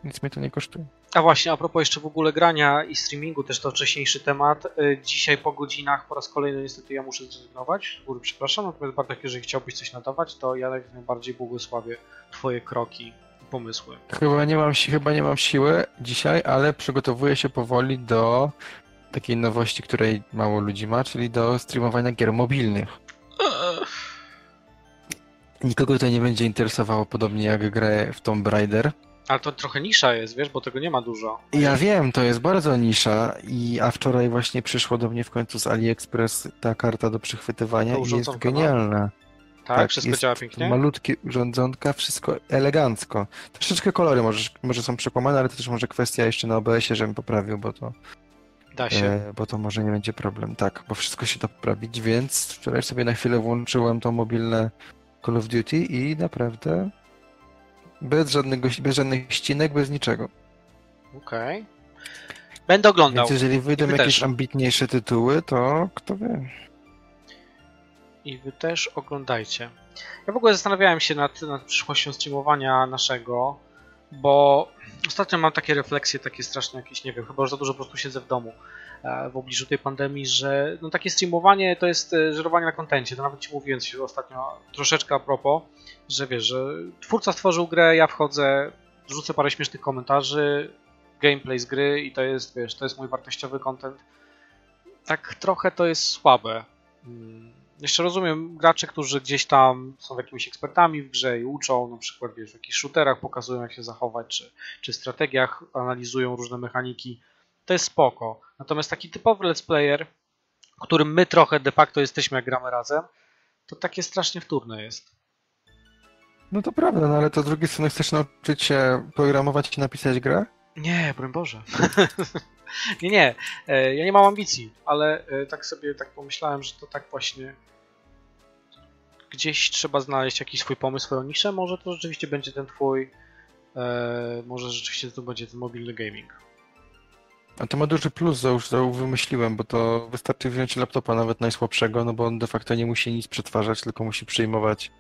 nic mnie to nie kosztuje. A właśnie, a propos jeszcze w ogóle grania i streamingu, też to wcześniejszy temat. Y, Dzisiaj po godzinach po raz kolejny niestety ja muszę zrezygnować. Z góry przepraszam, natomiast Bartek, jeżeli chciałbyś coś nadawać, to ja jak najbardziej błogosławię Twoje kroki i pomysły. Chyba nie mam, si- chyba nie mam siły dzisiaj, ale przygotowuję się powoli do takiej nowości, której mało ludzi ma, czyli do streamowania gier mobilnych. Nikogo to nie będzie interesowało, podobnie jak grę w Tomb Raider. Ale to trochę nisza jest, wiesz, bo tego nie ma dużo. Ja wiem, to jest bardzo nisza, i, a wczoraj właśnie przyszło do mnie w końcu z AliExpress ta karta do przechwytywania To i jest no? genialna. Tak, wszystko jest działa pięknie. Malutkie urządzonka, wszystko elegancko. Troszeczkę kolory może, może są przekłamane, ale to też może kwestia jeszcze na OBS-ie, żebym poprawił, bo to, Da się. e, bo to może nie będzie problem. Tak, bo wszystko się da poprawić, więc wczoraj sobie na chwilę włączyłem to mobilne Call of Duty i naprawdę bez, żadnego, bez żadnych ścinek, bez niczego. Okej. Będę oglądał. Więc jeżeli wyjdą jakieś też. ambitniejsze tytuły, to kto wie. I wy też oglądajcie. Ja w ogóle zastanawiałem się nad, nad przyszłością streamowania naszego, bo ostatnio mam takie refleksje, takie straszne jakieś, nie wiem, chyba już za dużo po prostu siedzę w domu w obliczu tej pandemii, że no takie streamowanie to jest e, żerowanie na kontencie. To nawet ci mówiłem coś ostatnio troszeczkę a propos, że wiesz, że twórca stworzył grę, ja wchodzę, wrzucę parę śmiesznych komentarzy, gameplay z gry i to jest, wiesz, to jest mój wartościowy content. Tak trochę to jest słabe. Mm, Jeszcze rozumiem gracze, którzy gdzieś tam są jakimiś ekspertami w grze i uczą, na przykład wiesz, w jakichś shooterach pokazują jak się zachować, czy, czy strategiach analizują różne mechaniki. To jest spoko. Natomiast taki typowy let's player, którym my trochę de facto jesteśmy jak gramy razem, to takie strasznie wtórne jest. No to prawda, no ale to z drugiej strony chcesz nauczyć się programować i napisać grę? Nie, broń Boże. nie, nie. e, Ja nie mam ambicji, ale e, tak sobie tak pomyślałem, że to tak właśnie gdzieś trzeba znaleźć jakiś swój pomysł, swoją niszę. Może to rzeczywiście będzie ten twój, e, może rzeczywiście to będzie ten mobilny gaming. A to ma duży plus, że już wymyśliłem, bo to wystarczy wziąć laptopa nawet najsłabszego, no bo on de facto nie musi nic przetwarzać, tylko musi przyjmować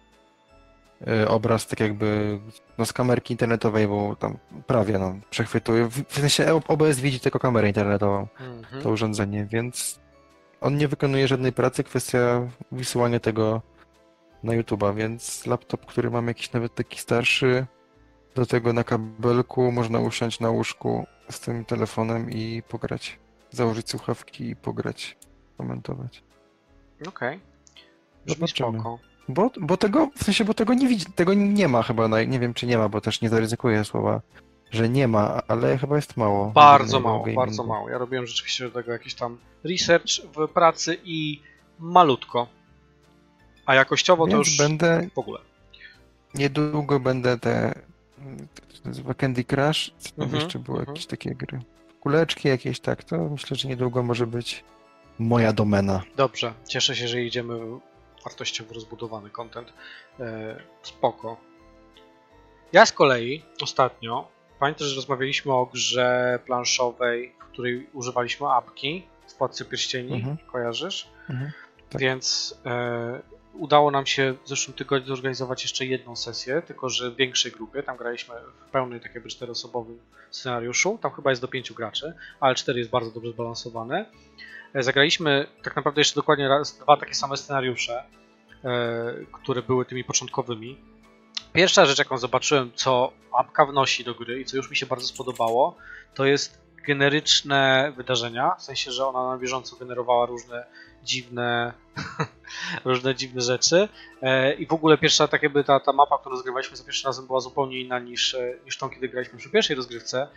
y, obraz tak jakby no, z kamerki internetowej, bo tam prawie no, przechwytuje. W, w sensie OBS widzi tylko kamerę internetową, Mhm. to urządzenie, więc on nie wykonuje żadnej pracy, kwestia wysyłania tego na YouTube'a, więc laptop, który mam jakiś nawet taki starszy, do tego na kabelku można usiąść na łóżku z tym telefonem i pograć. Założyć słuchawki i pograć, komentować. Okej. Zobaczymy. spoko. Bo, bo tego, w sensie, bo tego nie widzi, tego nie ma chyba, na, nie wiem czy nie ma, bo też nie zaryzykuję słowa, że nie ma, ale chyba jest mało. Bardzo mało, gamingu. bardzo mało. Ja robiłem rzeczywiście do tego jakiś tam research w pracy i malutko. A jakościowo to Więc już będę, w ogóle. niedługo będę te, to nazywa Candy Crush, co tam Mhm, jeszcze były mhm. jakieś takie gry. Kuleczki jakieś, tak, to myślę, że niedługo może być moja domena. Dobrze, cieszę się, że idziemy w wartościowo rozbudowany content. E, spoko. Ja z kolei ostatnio, pamiętasz, że rozmawialiśmy o grze planszowej, w której używaliśmy apki w Władcy Pierścieni, Mhm. kojarzysz? Mhm, tak. Więc e, udało nam się w zeszłym tygodniu zorganizować jeszcze jedną sesję, tylko że w większej grupie. Tam graliśmy w pełnej, tak jakby czteroosobowym scenariuszu. Tam chyba jest do pięciu graczy, ale cztery jest bardzo dobrze zbalansowane. E, Zagraliśmy tak naprawdę jeszcze dokładnie raz, dwa takie same scenariusze, e, które były tymi początkowymi. pierwsza rzecz, jaką zobaczyłem, co apka wnosi do gry i co już mi się bardzo spodobało, to jest generyczne wydarzenia, w sensie, że ona na bieżąco generowała różne dziwne różne dziwne rzeczy. E, i w ogóle pierwsza tak jakby ta, ta mapa, którą rozgrywaliśmy za pierwszym razem była zupełnie inna niż, e, niż tą, kiedy graliśmy przy pierwszej rozgrywce,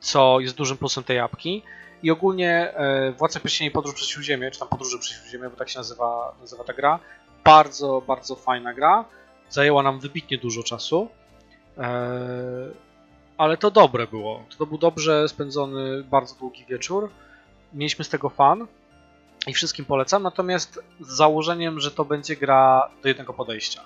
co jest dużym plusem tej apki. I ogólnie e, Władca Pierścieni Podróż przez Śródziemie, czy tam Podróże przez Śródziemie, bo tak się nazywa, nazywa ta gra, bardzo, bardzo fajna gra, zajęła nam wybitnie dużo czasu, ale to dobre było. To był dobrze spędzony, bardzo długi wieczór. Mieliśmy z tego fan i wszystkim polecam, natomiast z założeniem, że to będzie gra do jednego podejścia.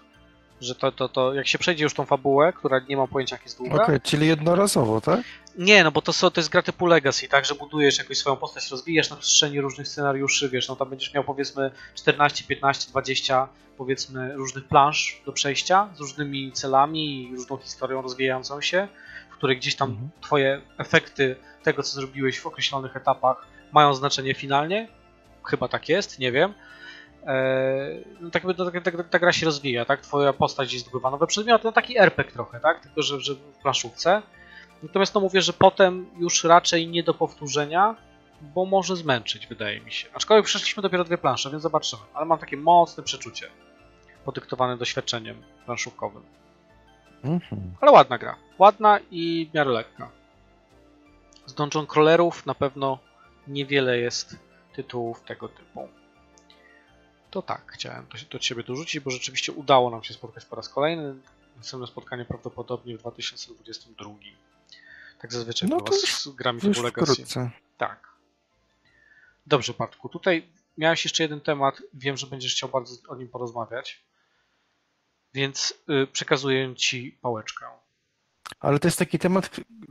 Że to, to, to jak się przejdzie już tą fabułę, która nie ma pojęcia jak jest długa. Okej, okay, czyli jednorazowo, tak? Nie, no bo to, to jest gra typu Legacy, tak, że budujesz jakąś swoją postać, rozwijasz na przestrzeni różnych scenariuszy, wiesz, no tam będziesz miał powiedzmy 14, 15, 20 powiedzmy różnych plansz do przejścia z różnymi celami i różną historią rozwijającą się której gdzieś tam mhm. twoje efekty tego, co zrobiłeś w określonych etapach mają znaczenie finalnie. Chyba tak jest, nie wiem. Eee, no tak jakby ta, ta, ta, gra się rozwija, tak? Twoja postać jest zdobywa nowe przedmioty, no taki RPG trochę, tak? Tylko, że, że w planszówce. Natomiast no mówię, że potem już raczej nie do powtórzenia, bo może zmęczyć, wydaje mi się. Aczkolwiek przeszliśmy dopiero dwie plansze, więc zobaczymy. Ale mam takie mocne przeczucie, podyktowane doświadczeniem planszówkowym. Mhm. Ale ładna gra. Ładna i w miarę lekka. Z Dungeon Crawlerów na pewno niewiele jest tytułów tego typu. To tak, chciałem to, do Ciebie dorzucić, bo rzeczywiście udało nam się spotkać po raz kolejny. Następne spotkanie prawdopodobnie w 2022. Tak zazwyczaj no to z grami typu Legacy. Wkrótce. Tak. Dobrze, Bartku. Tutaj miałeś jeszcze jeden temat. Wiem, że będziesz chciał bardzo o nim porozmawiać. Więc y, przekazuję Ci pałeczkę. Ale to jest taki temat,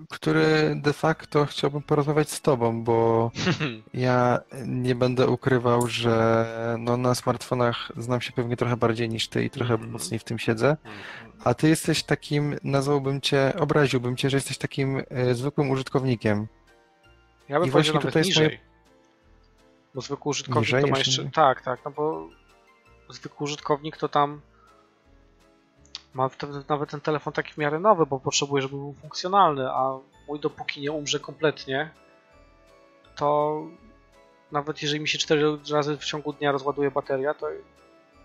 który de facto chciałbym porozmawiać z Tobą, bo ja nie będę ukrywał, że no na smartfonach znam się pewnie trochę bardziej niż Ty i trochę mm. mocniej w tym siedzę. A Ty jesteś takim, nazwałbym Cię, obraziłbym Cię, że jesteś takim y, zwykłym użytkownikiem. Ja bym I właśnie tutaj niżej. Moje... Bo zwykły użytkownik niżej to ma jeszcze... Tak, tak, no bo zwykły użytkownik to tam ma wtedy nawet ten telefon taki w miarę nowy, bo potrzebuje, żeby był funkcjonalny, a mój dopóki nie umrze kompletnie, to nawet jeżeli mi się 4 razy w ciągu dnia rozładuje bateria, to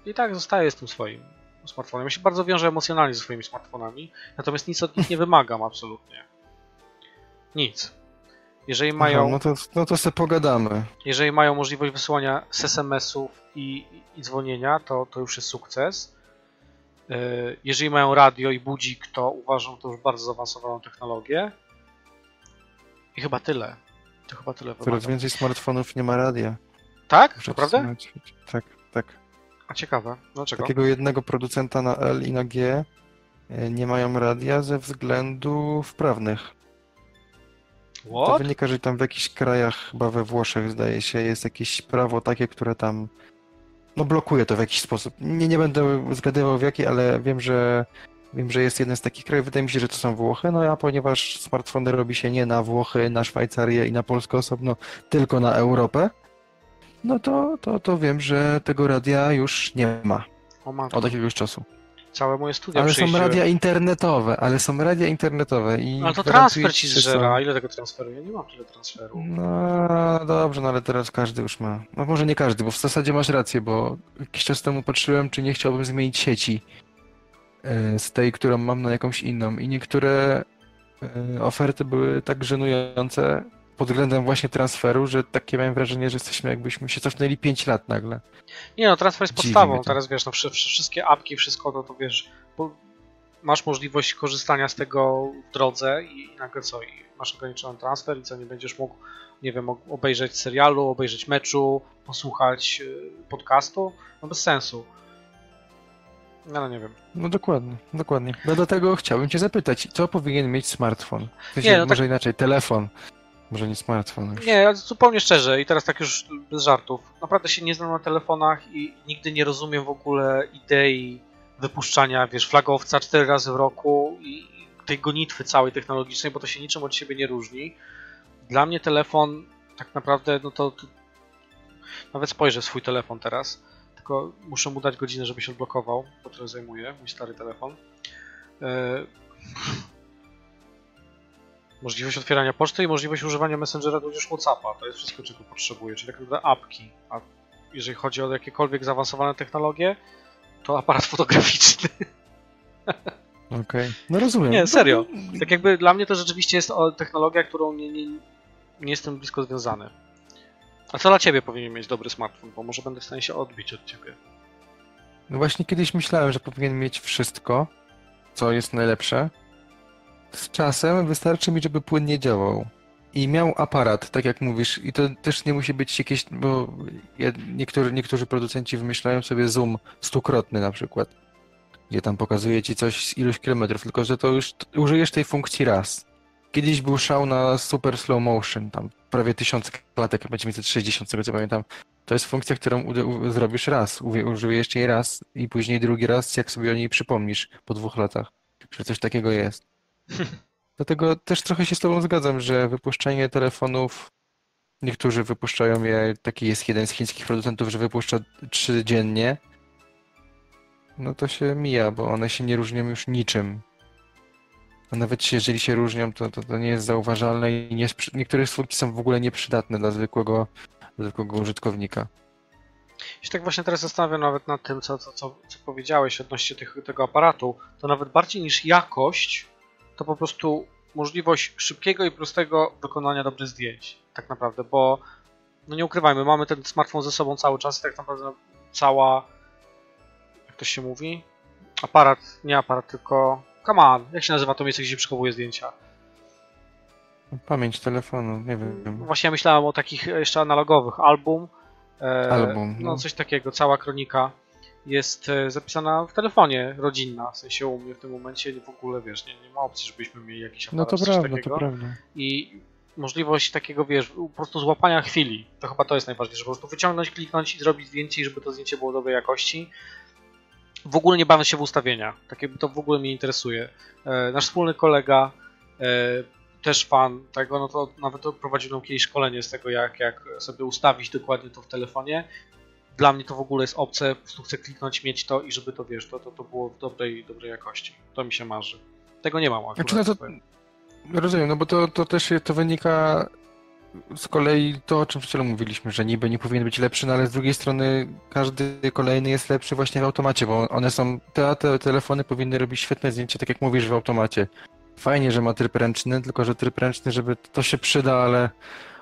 i tak zostaje z tym swoim smartfonem. Ja się bardzo wiążę emocjonalnie ze swoimi smartfonami, natomiast nic od nich nie wymagam absolutnie. Nic. Jeżeli mają. Aha, no, to, no to sobie pogadamy. Jeżeli mają możliwość wysyłania SMS-ów i, i dzwonienia, to, to już jest sukces. E, jeżeli mają radio i budzik, to uważam to już bardzo zaawansowaną technologię. I chyba tyle. To chyba tyle. Coraz więcej smartfonów nie ma radia. Tak? Naprawdę? Tak, tak. A ciekawe. Dlaczego? Takiego jednego producenta na L i na G e, nie mają radia ze względów prawnych. What? To wynika, że tam w jakichś krajach, chyba we Włoszech zdaje się, jest jakieś prawo takie, które tam no blokuje to w jakiś sposób. Nie, nie będę zgadywał w jaki, ale wiem, że wiem, że jest jeden z takich krajów, wydaje mi się, że to są Włochy, no a ponieważ smartfony robi się nie na Włochy, na Szwajcarię i na Polskę osobno, tylko na Europę, no to, to, to wiem, że tego radia już nie ma. Od jakiegoś czasu. Całe moje studia Ale są radia internetowe, ale są radia internetowe i... Ale to transfer ci zżera. Ile tego transferu? Ja nie mam tyle transferu. No dobrze, no ale teraz każdy już ma. No może nie każdy, bo w zasadzie masz rację, bo jakiś czas temu patrzyłem, czy nie chciałbym zmienić sieci e, z tej, którą mam na jakąś inną i niektóre e, oferty były tak żenujące, pod względem właśnie transferu, że takie miałem wrażenie, że jesteśmy jakbyśmy się cofnęli 5 lat nagle. Nie no, transfer jest podstawą. Teraz wiesz, no, wszystkie apki, wszystko, no to wiesz, masz możliwość korzystania z tego w drodze i nagle co, i masz ograniczony transfer i co, nie będziesz mógł, nie wiem, obejrzeć serialu, obejrzeć meczu, posłuchać y, podcastu? No bez sensu. No, no nie wiem. No dokładnie, dokładnie. No dlatego chciałbym cię zapytać, co powinien mieć smartfon? W sensie, nie, no może tak... inaczej, telefon. Może nie smartfon. Już. Nie, zupełnie szczerze i teraz tak już bez żartów. Naprawdę się nie znam na telefonach i nigdy nie rozumiem w ogóle idei wypuszczania, wiesz, flagowca cztery razy w roku i tej gonitwy całej technologicznej, bo to się niczym od siebie nie różni. Dla mnie telefon tak naprawdę, no to, to nawet spojrzę swój telefon teraz, tylko muszę mu dać godzinę, żeby się odblokował, bo trochę zajmuje mój stary telefon. e, możliwość otwierania poczty i możliwość używania Messengera tudzież Whatsappa. To jest wszystko, czego potrzebuję, czyli tak naprawdę apki. A jeżeli chodzi o jakiekolwiek zaawansowane technologie, to aparat fotograficzny. Okej, okay. no rozumiem. Nie, serio. Tak jakby dla mnie to rzeczywiście jest technologia, którą nie, nie, nie jestem blisko związany. A co dla ciebie powinien mieć dobry smartfon? Bo może będę w stanie się odbić od ciebie. No właśnie kiedyś myślałem, że powinien mieć wszystko, co jest najlepsze. Z czasem wystarczy mi, żeby płynnie działał. I miał aparat, tak jak mówisz, i to też nie musi być jakieś, bo niektórzy, niektórzy producenci wymyślają sobie zoom stukrotny na przykład, gdzie tam pokazuje ci coś z iluś kilometrów, tylko że to już użyjesz tej funkcji raz. Kiedyś był szał na super slow motion, tam prawie tysiąc klatek, będzie 960, z tego co pamiętam. To jest funkcja, którą zrobisz raz, użyjesz jej raz i później drugi raz, jak sobie o niej przypomnisz po dwóch latach, że coś takiego jest. Dlatego też trochę się z Tobą zgadzam, że wypuszczanie telefonów, niektórzy wypuszczają je, taki jest jeden z chińskich producentów, że wypuszcza trzy dziennie, no to się mija, bo one się nie różnią już niczym. A nawet jeżeli się różnią, to, to, to nie jest zauważalne i nie, niektóre funkcje są w ogóle nieprzydatne dla zwykłego, dla zwykłego użytkownika. Ja tak właśnie teraz zastanawiam nawet nad tym, co, co, co, co powiedziałeś odnośnie tych, tego aparatu, to nawet bardziej niż jakość, to po prostu możliwość szybkiego i prostego wykonania dobrych zdjęć. Tak naprawdę, bo no nie ukrywajmy, mamy ten smartfon ze sobą cały czas i tak naprawdę cała, jak to się mówi? Aparat, nie aparat, tylko come on, jak się nazywa to miejsce, gdzie się przechowuje zdjęcia? Pamięć telefonu, nie wiem. Właśnie ja myślałem o takich jeszcze analogowych, album, e, album, no. no coś takiego, cała kronika jest e, zapisana w telefonie rodzinna, w sensie u mnie w tym momencie w ogóle, wiesz, nie, nie ma opcji, żebyśmy mieli jakiś aparat, No to prawda, takiego. to prawda. I możliwość takiego, wiesz, po prostu złapania chwili, to chyba to jest najważniejsze, po prostu wyciągnąć, kliknąć i zrobić zdjęcie, żeby to zdjęcie było dobrej jakości. W ogóle nie bawiąc się w ustawienia, tak jakby to w ogóle mnie interesuje. E, nasz wspólny kolega, e, też fan tego, no to nawet prowadził nam kiedyś szkolenie z tego, jak, jak sobie ustawić dokładnie to w telefonie dla mnie to w ogóle jest obce, po prostu chcę kliknąć, mieć to i żeby to, wiesz, to, to, to było w dobrej, dobrej jakości. To mi się marzy. Tego nie mam akurat. Znaczy, no to, rozumiem, no bo to, to też to wynika z kolei to, o czym wczoraj mówiliśmy, że niby nie powinien być lepszy, no ale z drugiej strony każdy kolejny jest lepszy właśnie w automacie, bo one są, te, te telefony powinny robić świetne zdjęcia, tak jak mówisz, w automacie. Fajnie, że ma tryb ręczny, tylko że tryb ręczny, żeby to się przyda, ale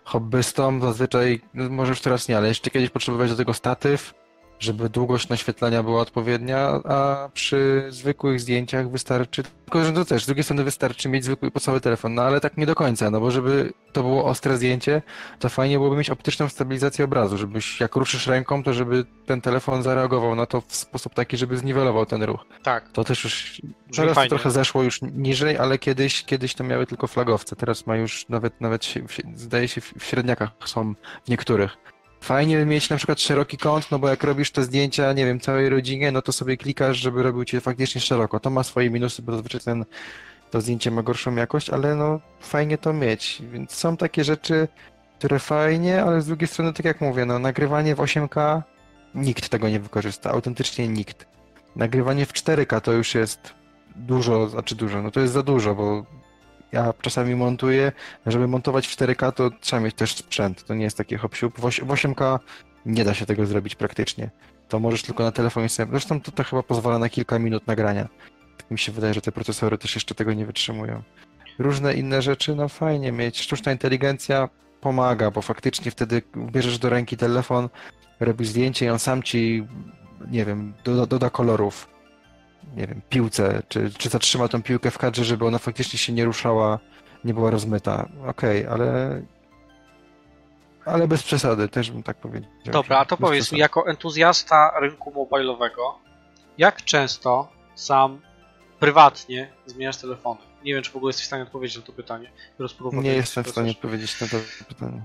hobbystom zazwyczaj, no może już teraz nie, ale jeszcze kiedyś potrzebować do tego statyw, żeby długość naświetlania była odpowiednia, a przy zwykłych zdjęciach wystarczy, tylko że to też, z drugiej strony wystarczy mieć zwykły podstawowy telefon, no ale tak nie do końca, no bo żeby to było ostre zdjęcie, to fajnie byłoby mieć optyczną stabilizację obrazu, żebyś jak ruszysz ręką, to żeby ten telefon zareagował na to w sposób taki, żeby zniwelował ten ruch. Tak. To też już, teraz to trochę zeszło już niżej, ale kiedyś, kiedyś to miały tylko flagowce, teraz ma już nawet, nawet się, zdaje się w średniakach są w niektórych. Fajnie mieć na przykład szeroki kąt, no bo jak robisz te zdjęcia, nie wiem, całej rodzinie, no to sobie klikasz, żeby robił cię faktycznie szeroko. To ma swoje minusy, bo zazwyczaj ten, to zdjęcie ma gorszą jakość, ale no fajnie to mieć. Więc są takie rzeczy, które fajnie, ale z drugiej strony, tak jak mówię, no nagrywanie w 8K, nikt tego nie wykorzysta, autentycznie nikt. Nagrywanie w 4K to już jest dużo, znaczy dużo, no to jest za dużo, bo ja czasami montuję, żeby montować w 4K to trzeba mieć też sprzęt, to nie jest takie hop W 8K nie da się tego zrobić praktycznie. To możesz tylko na telefonie sobie... Zresztą to, to chyba pozwala na kilka minut nagrania. Tak mi się wydaje, że te procesory też jeszcze tego nie wytrzymują. Różne inne rzeczy, no fajnie mieć. Sztuczna inteligencja pomaga, bo faktycznie wtedy bierzesz do ręki telefon, robisz zdjęcie i on sam ci, nie wiem, doda, doda kolorów nie wiem, piłce, czy, czy zatrzyma tą piłkę w kadrze, żeby ona faktycznie się nie ruszała, nie była rozmyta. Okej, okay, ale ale bez przesady, też bym tak powiedział. Dobra, a to powiedz przesady. mi, jako entuzjasta rynku mobilowego, jak często sam prywatnie zmieniasz telefony? Nie wiem, czy w ogóle jesteś w stanie odpowiedzieć na to pytanie. Nie jestem w stanie odpowiedzieć na to pytanie.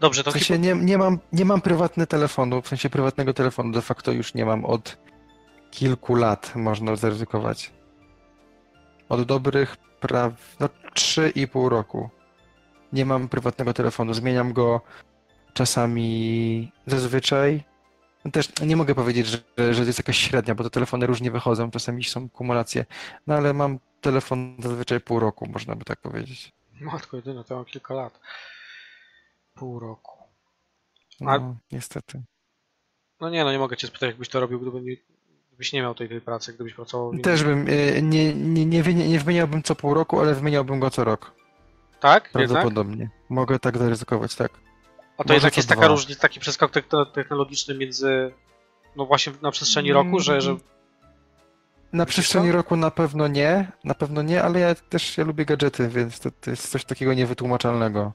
Dobrze, to w sensie nie, nie, mam, nie mam prywatnego telefonu, w sensie prywatnego telefonu de facto już nie mam od kilku lat można zaryzykować. Od dobrych praw... no 3,5 roku. Nie mam prywatnego telefonu. Zmieniam go czasami zazwyczaj Też nie mogę powiedzieć, że, że to jest jakaś średnia, bo te telefony różnie wychodzą, czasami są kumulacje, no ale mam telefon zazwyczaj pół roku, można by tak powiedzieć. Matko jedyne, to mam kilka lat. Pół roku. No, A- niestety. No nie, no nie mogę cię spytać, jakbyś to robił, gdyby nie, gdybyś nie miał tej, tej pracy, gdybyś pracował w innym... Też bym, e, nie, nie, nie, nie wymieniałbym co pół roku, ale wymieniałbym go co rok. Tak? Jednak? Prawdopodobnie. Mogę tak zaryzykować, tak. A to Może jednak jest taka dwa. różnica, taki przeskok techno- technologiczny między, no właśnie na przestrzeni Mm. roku, że, że Na przestrzeni roku na pewno nie, na pewno nie, ale ja też ja lubię gadżety, więc to, to jest coś takiego niewytłumaczalnego.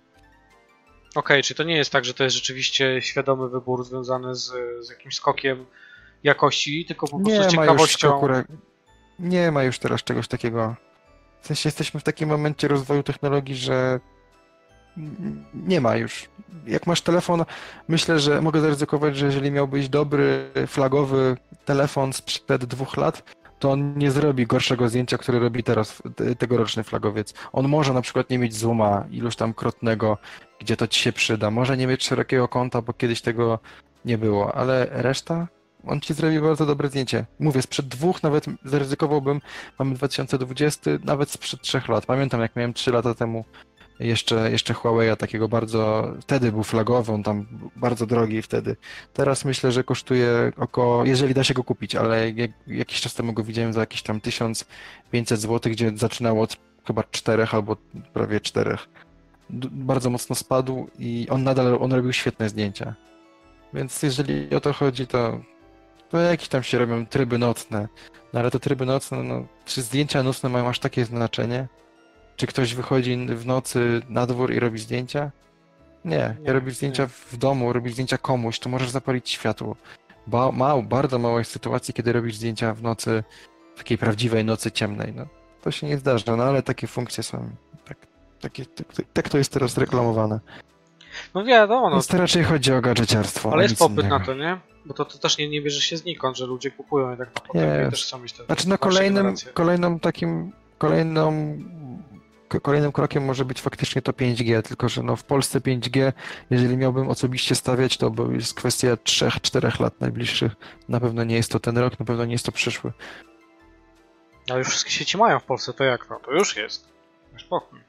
okej, czy to nie jest tak, że to jest rzeczywiście świadomy wybór związany z, z jakimś skokiem jakości, tylko po prostu Nie ciekawością. Nie ma już teraz czegoś takiego. W sensie jesteśmy w takim momencie rozwoju technologii, że nie ma już. Jak masz telefon, myślę, że mogę zaryzykować, że jeżeli miałbyś dobry, flagowy telefon sprzed dwóch lat, to on nie zrobi gorszego zdjęcia, które robi teraz te- tegoroczny flagowiec. On może na przykład nie mieć zooma iluś tam krotnego, gdzie to ci się przyda. Może nie mieć szerokiego kąta, bo kiedyś tego nie było, ale reszta on ci zrobi bardzo dobre zdjęcie. Mówię, sprzed dwóch nawet zaryzykowałbym, mamy 2020, nawet sprzed trzech lat. Pamiętam, jak miałem trzy lata temu jeszcze, jeszcze Huawei'a takiego bardzo, wtedy był flagowy, on tam bardzo drogi wtedy. Teraz myślę, że kosztuje około, jeżeli da się go kupić, ale jak, jakiś czas temu go widziałem za jakieś tam 1500 zł, gdzie zaczynało od chyba czterech albo prawie czterech. Bardzo mocno spadł i on nadal, on robił świetne zdjęcia. Więc jeżeli o to chodzi, to to jakieś tam się robią tryby nocne. No ale te tryby nocne, no, czy zdjęcia nocne mają aż takie znaczenie? Czy ktoś wychodzi w nocy na dwór i robi zdjęcia? Nie, Nie, nie robisz zdjęcia nie. w domu, robisz zdjęcia komuś, to możesz zapalić światło. Ba mało, bardzo mało jest sytuacji, kiedy robisz zdjęcia w nocy, w takiej prawdziwej nocy ciemnej. No, to się nie zdarza, no ale takie funkcje są. Tak, takie, tak, tak to jest teraz reklamowane. No wiadomo, no, Więc to raczej chodzi o gadżeciarstwo. ale jest popyt innego. na to, nie? Bo to, to też nie, nie bierze się znikąd, że ludzie kupują i Jest. też chcą mieć te Znaczy no kolejnym, kolejną takim, kolejną, kolejnym krokiem może być faktycznie to 5G, tylko że no w Polsce 5G, jeżeli miałbym osobiście stawiać, to bo jest kwestia 3-4 lat najbliższych. Na pewno nie jest to ten rok, na pewno nie jest to przyszły. Ale już wszystkie sieci mają w Polsce, to jak no? To już jest. Spokój.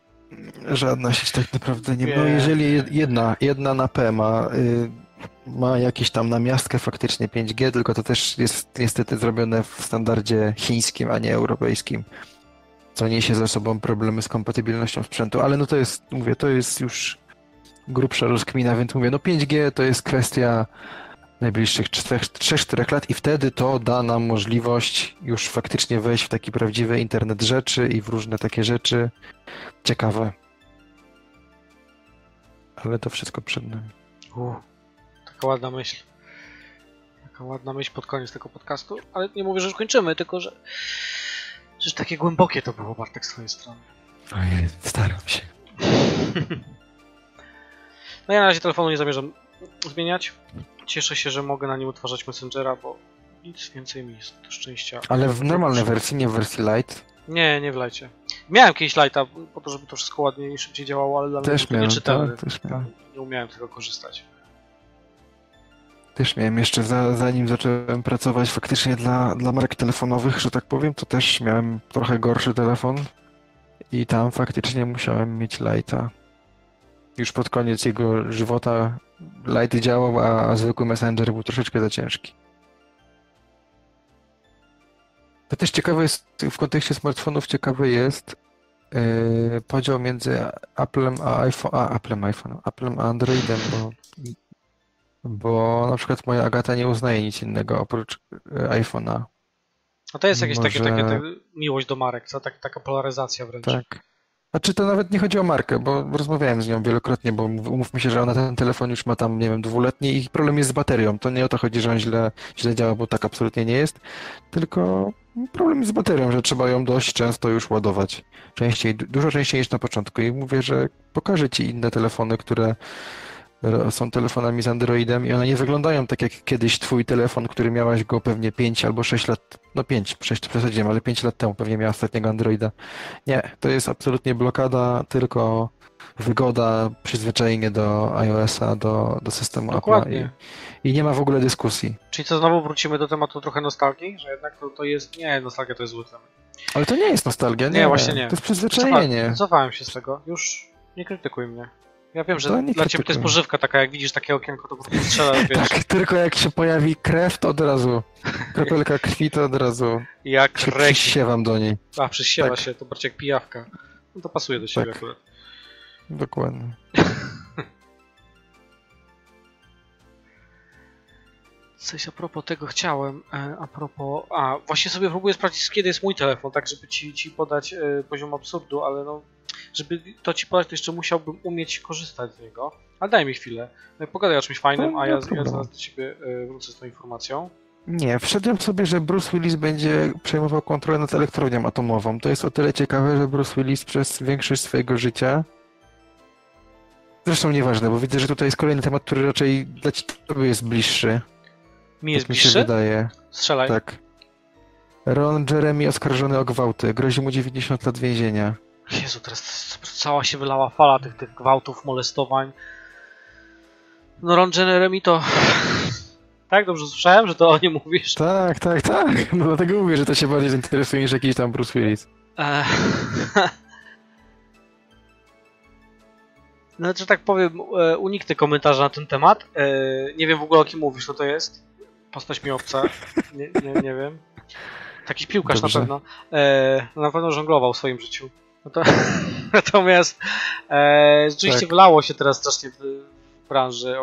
Żadna sieć tak naprawdę nie. No jeżeli jed- jedna, jedna na P ma, y, ma jakieś tam namiastkę faktycznie 5G, tylko to też jest niestety zrobione w standardzie chińskim, a nie europejskim. Co niesie ze sobą problemy z kompatybilnością sprzętu, ale no to jest, mówię, to jest już grubsza rozkmina, więc mówię, no 5G to jest kwestia najbliższych 3-4 lat i wtedy to da nam możliwość już faktycznie wejść w taki prawdziwy internet rzeczy i w różne takie rzeczy ciekawe. Ale to wszystko przed nami. U, taka ładna myśl. Taka ładna myśl pod koniec tego podcastu, ale nie mówię, że już kończymy, tylko że, że takie głębokie to było, Bartek, z twojej strony. Ojej, staram się. No ja na razie telefonu nie zamierzam zmieniać. Cieszę się, że mogę na nim utwarzać Messengera, bo nic więcej mi do szczęścia. Ale w normalnej wersji, nie w wersji light. Nie, nie wlejcie. Miałem kiedyś lighta po to, żeby to wszystko ładniej i szybciej działało, ale dla mnie to miałem, nieczytelny. tak, też miałem. Nie umiałem tego korzystać. Też miałem jeszcze, za, zanim zacząłem pracować faktycznie dla, dla marek telefonowych, że tak powiem, to też miałem trochę gorszy telefon i tam faktycznie musiałem mieć lighta. Już pod koniec jego żywota light działał, a, a zwykły Messenger był troszeczkę za ciężki. To też ciekawe jest, w kontekście smartfonów ciekawy jest yy, podział między Applem a iPhone, a Applem, iPhone, Applem a Androidem, bo bo na przykład moja Agata nie uznaje nic innego oprócz e, iPhone'a. No to jest jakieś takie, Może- takie, takie miłość do marek, co? Tak, taka polaryzacja wręcz. Tak. Znaczy to nawet nie chodzi o markę, bo rozmawiałem z nią wielokrotnie, bo mów- umówmy się, że ona ten telefon już ma tam, nie wiem, dwuletni i problem jest z baterią. To nie o to chodzi, że on źle, źle działa, bo tak absolutnie nie jest, tylko problem jest z baterią, że trzeba ją dość często już ładować. Częściej, du- dużo częściej niż na początku. I mówię, że pokażę ci inne telefony, które są telefonami z Androidem i one nie wyglądają tak jak kiedyś twój telefon, który miałaś go pewnie 5 albo 6 lat, no 5, 6 przesadziłem, ale 5 lat temu pewnie miała ostatniego Androida. Nie, to jest absolutnie blokada, tylko wygoda, przyzwyczajenie do iOS-a, do, do systemu Dokładnie. i, i nie ma w ogóle dyskusji. Czyli co, znowu wrócimy do tematu trochę nostalgii, że jednak to, to jest... Nie, nostalgia to jest zły temat. Ale to nie jest nostalgia, nie, Nie, właśnie nie. To jest przyzwyczajenie. Wycofałem się z tego. Już nie krytykuj mnie. Ja wiem, że dla ciebie to jest pożywka taka, jak widzisz takie okienko, to po prostu strzela, wiesz, Tak, tylko jak się pojawi krew, to od razu. Kropelka krwi, to od razu jak się reki. przysiewam do niej. A, przysiewa tak. się, to bardziej jak pijawka. No to pasuje do siebie Tak. akurat. Dokładnie. Coś a propos tego chciałem, e, a propos... A, właśnie sobie próbuję sprawdzić, kiedy jest mój telefon, tak żeby ci, ci podać e, poziom absurdu, ale no... Żeby to ci podać, to jeszcze musiałbym umieć korzystać z niego. Ale daj mi chwilę. E, Pogadaj o czymś fajnym, No, a nie ja, ja zaraz do ciebie e, wrócę z tą informacją. Nie, wszedłem sobie, że Bruce Willis będzie przejmował kontrolę nad elektrownią atomową. To jest o tyle ciekawe, że Bruce Willis przez większość swojego życia. Zresztą nieważne, bo widzę, że tutaj jest kolejny temat, który raczej dla ciebie jest bliższy. Mi jest tak mi się bliższy? wydaje. Strzelaj. Tak. Ron Jeremy oskarżony o gwałty. Grozi mu 90 lat więzienia. Jezu, teraz cała się wylała fala tych, tych gwałtów, molestowań. No Ron Jeremy to... Tak, dobrze słyszałem, że to o nie mówisz? Tak, tak, tak. No dlatego mówię, że to się bardziej zainteresuje niż jakiś tam Bruce Willis. Eee. No, że tak powiem, e, uniknę komentarza na ten temat. E, Nie wiem w ogóle o kim mówisz, co to jest. Postać mi obca. Nie, nie, nie wiem. Taki piłkarz Dobrze. na pewno. E, no, na pewno żonglował w swoim życiu. No to, natomiast e, rzeczywiście Tak. wylało się teraz strasznie w, w branży.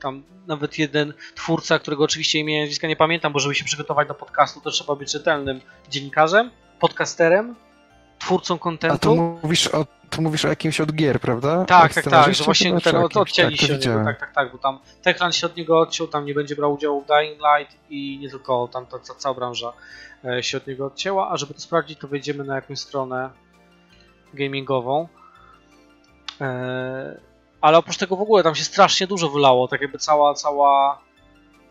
Tam nawet jeden twórca, którego oczywiście imienia i nazwiska nie pamiętam, bo żeby się przygotować do podcastu, to trzeba być rzetelnym dziennikarzem, podcasterem, twórcą A kontentu. tu mówisz o, tu mówisz o jakimś od gier, prawda? Tak, tak, tak, że właśnie chyba, czy ten od, odcięli tak, się od niego, widziałem. tak, tak, tak, bo tam Techland się od niego odciął, tam nie będzie brał udziału w Dying Light i nie tylko, tam ta, ta cała branża e, się od niego odcięła, a żeby to sprawdzić, to wejdziemy na jakąś stronę gamingową. E, ale oprócz tego w ogóle tam się strasznie dużo wylało, tak jakby cała, cała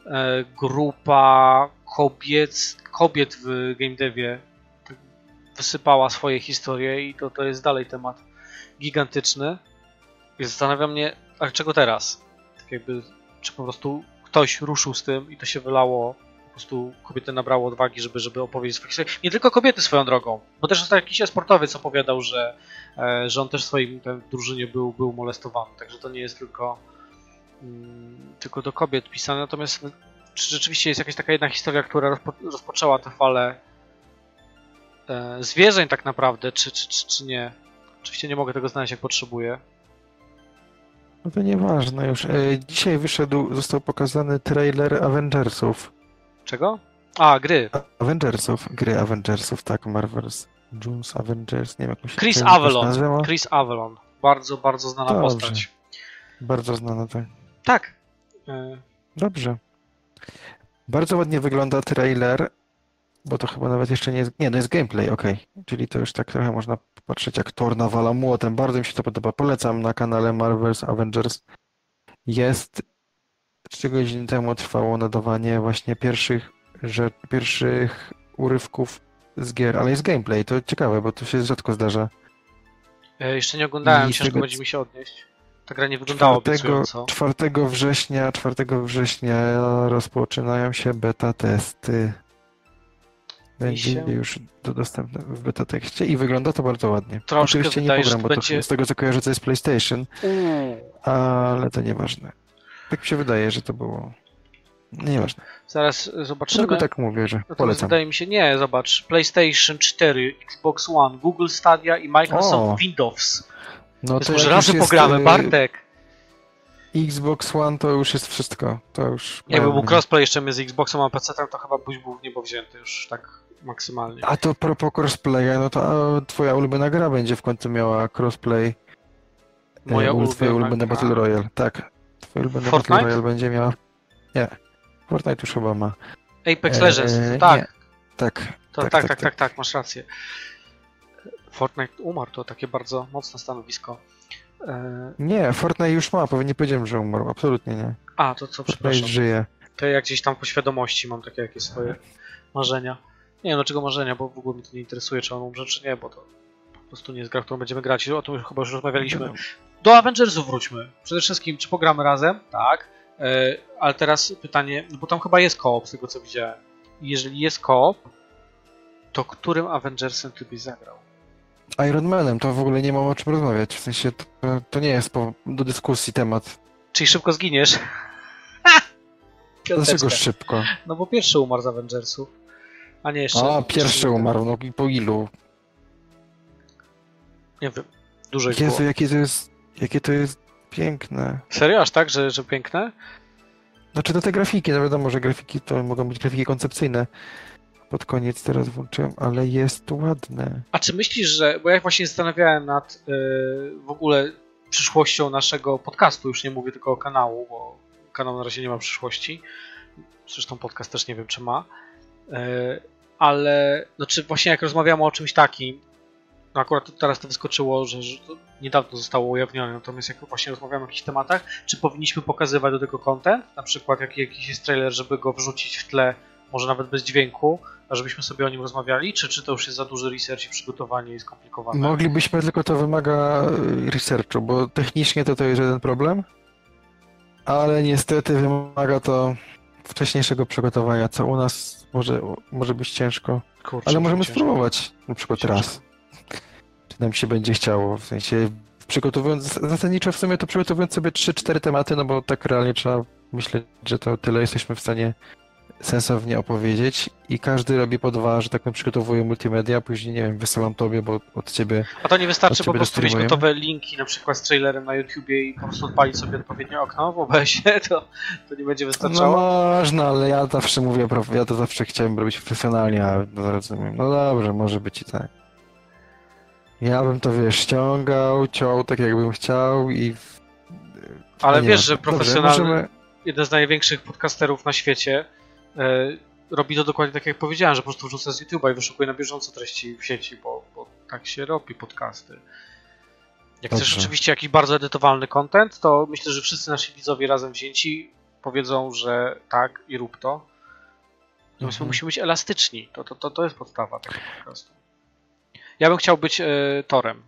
e, grupa kobiet, kobiet w game devie wysypała swoje historie i to, to jest dalej temat gigantyczny. I zastanawia mnie, a czego teraz? Tak jakby, czy po prostu ktoś ruszył z tym i to się wylało, prostu kobiety nabrało odwagi, żeby, żeby opowiedzieć swoje historie. Nie tylko kobiety swoją drogą, bo też jakiś sportowiec opowiadał, że, e, że on też w swoim tam, drużynie był, był molestowany, także to nie jest tylko, mm, tylko do kobiet pisane. Natomiast no, czy rzeczywiście jest jakaś taka jedna historia, która rozpo, rozpoczęła tę falę e, zwierzeń tak naprawdę, czy, czy, czy, czy nie? Oczywiście nie mogę tego znaleźć jak potrzebuję. No to nieważne już. E, Dzisiaj wyszedł, został pokazany trailer Avengersów. Czego? A, gry. Avengersów, gry Avengersów, tak, Marvel's Junes Avengers, nie wiem jak się Chris to Avalon. nazywa. Chris Avalon. Bardzo, bardzo znana Dobrze. postać. Bardzo znana, tak. Tak. E, Dobrze. Bardzo ładnie wygląda trailer, bo to chyba nawet jeszcze nie jest. Nie, no jest gameplay, okej. Czyli to już tak trochę można popatrzeć, jak Thor nawala młotem. Bardzo mi się to podoba. Polecam na kanale Marvel's Avengers. Jest. Trzy godziny temu trwało nadawanie właśnie pierwszych, że, pierwszych urywków z gier, ale jest gameplay. To ciekawe, bo to się rzadko zdarza. e, jeszcze nie oglądałem, I ciężko tego- będzie mi się odnieść. Ta gra nie wyglądała 4, obiecująco. 4 września, 4 września rozpoczynają się beta testy. Będzie się- już do dostępne w beta tekście i wygląda to bardzo ładnie. Troszkę Oczywiście nie pogram, to bo będzie- to z tego co kojarzę to jest PlayStation, Uuu. ale to nieważne. Tak mi się wydaje, że to było. Nieważne. Zaraz zobaczymy. tak mówię, że Natomiast polecam. wydaje mi się, nie, zobacz. PlayStation 4, Xbox One, Google Stadia i Microsoft O, Windows. No Więc to może jest, pogramy, y, Bartek. Xbox One to już jest wszystko. To już. Jakby był crossplay jeszcze między Xboxem a PC, to chyba byś był w niebo wzięty już tak maksymalnie. A to propos crossplaya, no to twoja ulubiona gra będzie w końcu miała crossplay. Moja E, ulubiona ulubione gra. Battle Royale, tak. Ulubione Fortnite? Battle Royale będzie miała... Nie. Fortnite już chyba ma. Apex E, Legends, nie. tak. Tak. To, tak, tak, tak, tak, masz rację. Fortnite umarł, to takie bardzo mocne stanowisko. E, Nie, Fortnite już ma, pewnie nie powiedziałem, że umarł, absolutnie nie. A, to co, Fortnite przepraszam. żyje. To ja gdzieś tam po świadomości mam takie jakieś swoje marzenia. Nie wiem dlaczego marzenia, bo w ogóle mnie to nie interesuje, czy on umrze, czy nie, bo to po prostu nie jest gra, którą będziemy grać. O tym już chyba już rozmawialiśmy. Do Avengersów wróćmy. Przede wszystkim, czy pogramy razem? Tak. E, ale teraz pytanie, no bo tam chyba jest koop, z tego co widziałem. Jeżeli jest koop, to którym Avengersem ty byś zagrał? Iron Manem, to w ogóle nie mam o czym rozmawiać. W sensie to, to nie jest po, do dyskusji temat. Czyli szybko zginiesz? Dlaczego szybko? No bo pierwszy umarł z Avengersów. A nie jeszcze. A, pierwszy umarł, no i po ilu? Nie wiem. Dużo ich Jezu, było. jakie to jest, jakie to jest piękne. Serio, aż tak, że, że piękne? Znaczy to te grafiki, no wiadomo, że grafiki to mogą być grafiki koncepcyjne. Pod koniec teraz włączyłem, ale jest ładne. A czy myślisz, że. Bo ja właśnie zastanawiałem nad yy, w ogóle przyszłością naszego podcastu, już nie mówię tylko o kanału, bo kanał na razie nie ma przyszłości. Zresztą podcast też nie wiem, czy ma. Yy, ale no czy właśnie jak rozmawiamy o czymś takim, no akurat teraz to wyskoczyło, że, że to niedawno zostało ujawnione, natomiast jak właśnie rozmawiamy o jakichś tematach, czy powinniśmy pokazywać do tego content? Na przykład jak jakiś jest trailer, żeby go wrzucić w tle, może nawet bez dźwięku, a żebyśmy sobie o nim rozmawiali, czy, czy to już jest za duży research i przygotowanie i skomplikowane? Moglibyśmy, tylko to wymaga y, researchu, bo technicznie to to jest jeden problem, ale niestety wymaga to wcześniejszego przygotowania, co u nas może, może być ciężko. Kurczę, Ale możemy ciężko. spróbować na przykład Ciężko. raz. Nam się będzie chciało, w sensie przygotowując, zasadniczo w sumie to przygotowując sobie 3-4 tematy, no bo tak realnie trzeba myśleć, że to tyle jesteśmy w stanie sensownie opowiedzieć i każdy robi po dwa, że tak powiem, przygotowuje multimedia, później, nie wiem, wysyłam tobie, bo od ciebie A to nie wystarczy po prostu mieć gotowe linki, na przykład z trailerem na YouTubie i po prostu odpalić sobie odpowiednie okno w OBS-ie, to, to nie będzie No wystarczało? można, ale ja zawsze mówię, ja to zawsze chciałem robić profesjonalnie, a no, rozumiem. No dobrze, może być i tak. Ja bym to, wiesz, ściągał, ciął tak jakbym chciał i... Ale Nie wiesz, ma- że Dobrze, profesjonalny, możemy- jeden z największych podcasterów na świecie e, robi to dokładnie tak jak powiedziałem, że po prostu wrzuca z YouTube'a i wyszukuje na bieżąco treści w sieci, bo, bo tak się robi podcasty. Jak chcesz Dobrze. oczywiście jakiś bardzo edytowalny content, to myślę, że wszyscy nasi widzowie razem wzięci powiedzą, że tak i rób to. Natomiast Mhm. musimy być elastyczni. To, to, to, to jest podstawa tego podcastu. Ja bym chciał być e, Torem.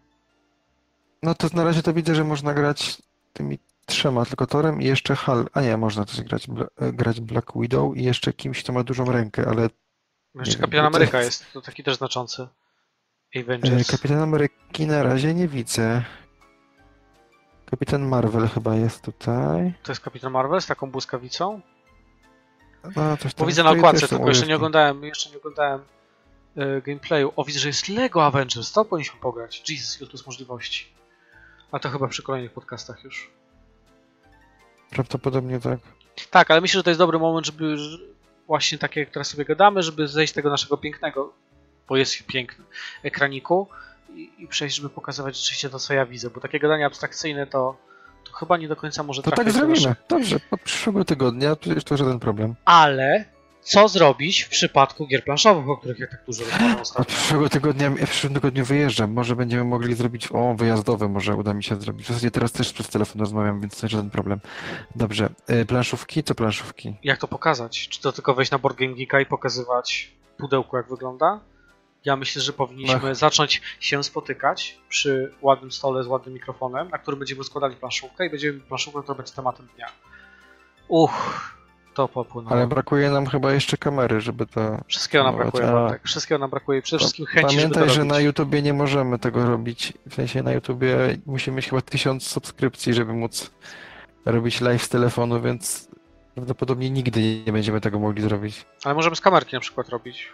No to na razie to widzę, że można grać tymi trzema, tylko Torem i jeszcze Hal. A nie, można też grać, e, grać Black Widow i jeszcze kimś, kto ma dużą rękę, ale Jeszcze wiem, Kapitan bo to Ameryka jest- to taki też znaczący. e, Avengers. Kapitan Ameryki na razie nie widzę. Kapitan Marvel chyba jest tutaj. To jest Kapitan Marvel z taką błyskawicą? No, Bo widzę na okładce, tylko jeszcze nie oglądałem, jeszcze nie oglądałem e, gameplayu. O, widzę, że jest Lego Avengers, to powinniśmy pograć. Jesus, ile tu jest możliwości. A to chyba przy kolejnych podcastach już. Prawdopodobnie tak. Tak, ale myślę, że to jest dobry moment, żeby że właśnie tak jak teraz sobie gadamy, żeby zejść z tego naszego pięknego, bo jest piękny, ekraniku i, i przejść, żeby pokazywać rzeczywiście to, co ja widzę, bo takie gadanie abstrakcyjne to, to chyba nie do końca może To tak do zrobimy. naszych- Dobrze, od przyszłego tygodnia przecież to żaden problem. Ale co zrobić w przypadku gier planszowych, o których ja tak dużo rozmawiam Od ostatnio? przyszłego tygodnia, ja w przyszłym tygodniu wyjeżdżam. Może będziemy mogli zrobić, o, wyjazdowe może uda mi się zrobić. W zasadzie teraz też przez telefon rozmawiam, więc to jest żaden problem. Dobrze, y, planszówki? Co planszówki? Jak to pokazać? Czy to tylko wejść na Board Game Geeka i pokazywać pudełku, jak wygląda? Ja myślę, że powinniśmy Ach. zacząć się spotykać przy ładnym stole z ładnym mikrofonem, na którym będziemy składali planszówkę i będziemy planszówkę, która będzie tematem dnia. Uch, to popłynęło. Ale brakuje nam chyba jeszcze kamery, żeby to... Wszystkiego nam brakuje, a- Bartek. Wszystkiego nam brakuje. Przede wszystkim chęci, Pamiętaj, że na YouTubie nie możemy tego robić. W sensie na YouTubie musimy mieć chyba tysiąc subskrypcji, żeby móc robić live z telefonu, więc prawdopodobnie nigdy nie będziemy tego mogli zrobić. Ale możemy z kamerki na przykład robić.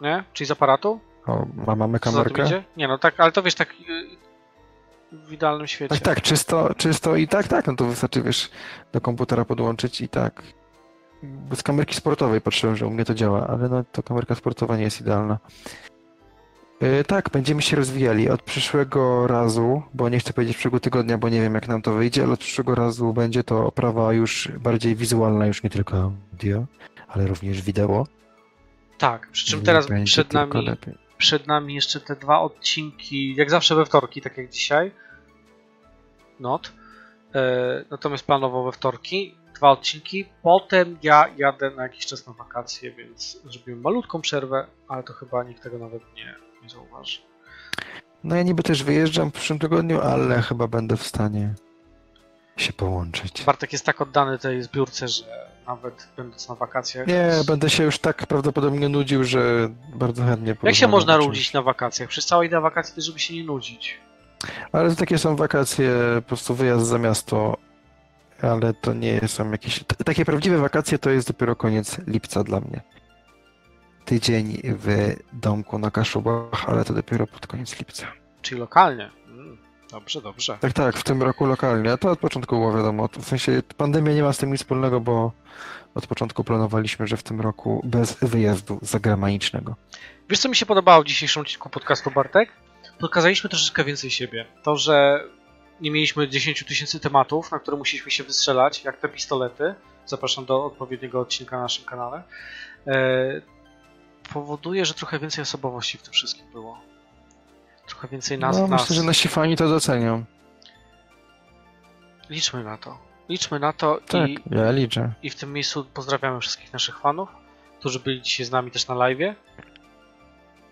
Nie? Czyli z aparatu? O, a mamy kamerkę? Nie no, tak, ale to wiesz, tak y, w idealnym świecie. Tak, tak, czysto, czysto i tak, tak, no to wystarczy, wiesz, do komputera podłączyć i tak. Z kamerki sportowej patrzyłem, że u mnie to działa, ale no to kamerka sportowa nie jest idealna. Yy, tak, będziemy się rozwijali od przyszłego razu, bo nie chcę powiedzieć przyszłego tygodnia, bo nie wiem jak nam to wyjdzie, ale od przyszłego razu będzie to oprawa już bardziej wizualna, już nie tylko audio, ale również wideo. Tak, przy czym I teraz przed nami, przed nami jeszcze te dwa odcinki, jak zawsze we wtorki, tak jak dzisiaj. not. E, natomiast planował we wtorki dwa odcinki. Potem ja jadę na jakiś czas na wakacje, więc zrobimy malutką przerwę, ale to chyba nikt tego nawet nie, nie zauważy. No ja niby też wyjeżdżam w przyszłym tygodniu, ale chyba będę w stanie się połączyć. Bartek jest tak oddany tej zbiórce, że nawet będąc na wakacjach. Nie, jest- będę się już tak prawdopodobnie nudził, że bardzo chętnie Jak się można nudzić na wakacjach? Przez cała idea wakacji żeby się nie nudzić. Ale to takie są wakacje, po prostu wyjazd za miasto, ale to nie są jakieś... Takie prawdziwe wakacje to jest dopiero koniec lipca dla mnie. Tydzień w domku na Kaszubach, ale to dopiero pod koniec lipca. Czyli lokalnie. Mm, dobrze, dobrze. Tak, tak, w tym roku lokalnie, a to od początku było wiadomo. W sensie pandemia nie ma z tym nic wspólnego, bo od początku planowaliśmy, że w tym roku bez wyjazdu zagranicznego. Wiesz, co mi się podobało w dzisiejszym odcinku podcastu, Bartek? Pokazaliśmy troszeczkę więcej siebie. To, że nie mieliśmy 10 tysięcy tematów, na które musieliśmy się wystrzelać, jak te pistolety. Zapraszam do odpowiedniego odcinka na naszym kanale. E, powoduje, że trochę więcej osobowości w tym wszystkim było. Trochę więcej nas, no, nas. myślę, że nasi fani to docenią. Liczmy na to. Liczmy na to Tak, i, ja liczę. i w tym miejscu pozdrawiamy wszystkich naszych fanów, którzy byli dzisiaj z nami też na live.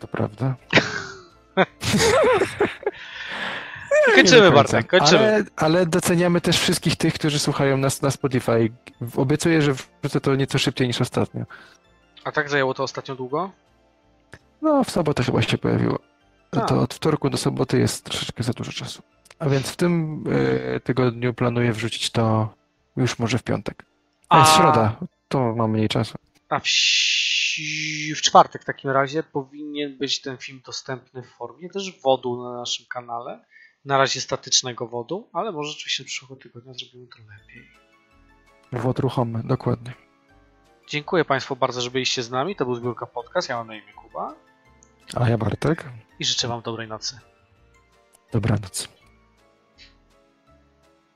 To prawda. Nie kończymy, końca. Bartek, kończymy. Ale, ale doceniamy też wszystkich tych, którzy słuchają nas na Spotify. Obiecuję, że wrzucę to nieco szybciej niż ostatnio. A tak zajęło to ostatnio długo? No, w sobotę chyba się pojawiło. A. To od wtorku do soboty jest troszeczkę za dużo czasu. A więc w tym e, tygodniu planuję wrzucić to już może w piątek. A jest środa, to mam mniej czasu. A w, w czwartek w takim razie powinien być ten film dostępny w formie też wodu na naszym kanale. Na razie statycznego wodu, ale może rzeczywiście przyszłego tygodnia zrobimy to lepiej. Włod ruchomy, dokładnie. Dziękuję Państwu bardzo, że byliście z nami. To był Zbiórka Podcast. Ja mam na imię Kuba A ja Bartek. i życzę Wam dobrej nocy. Dobranoc.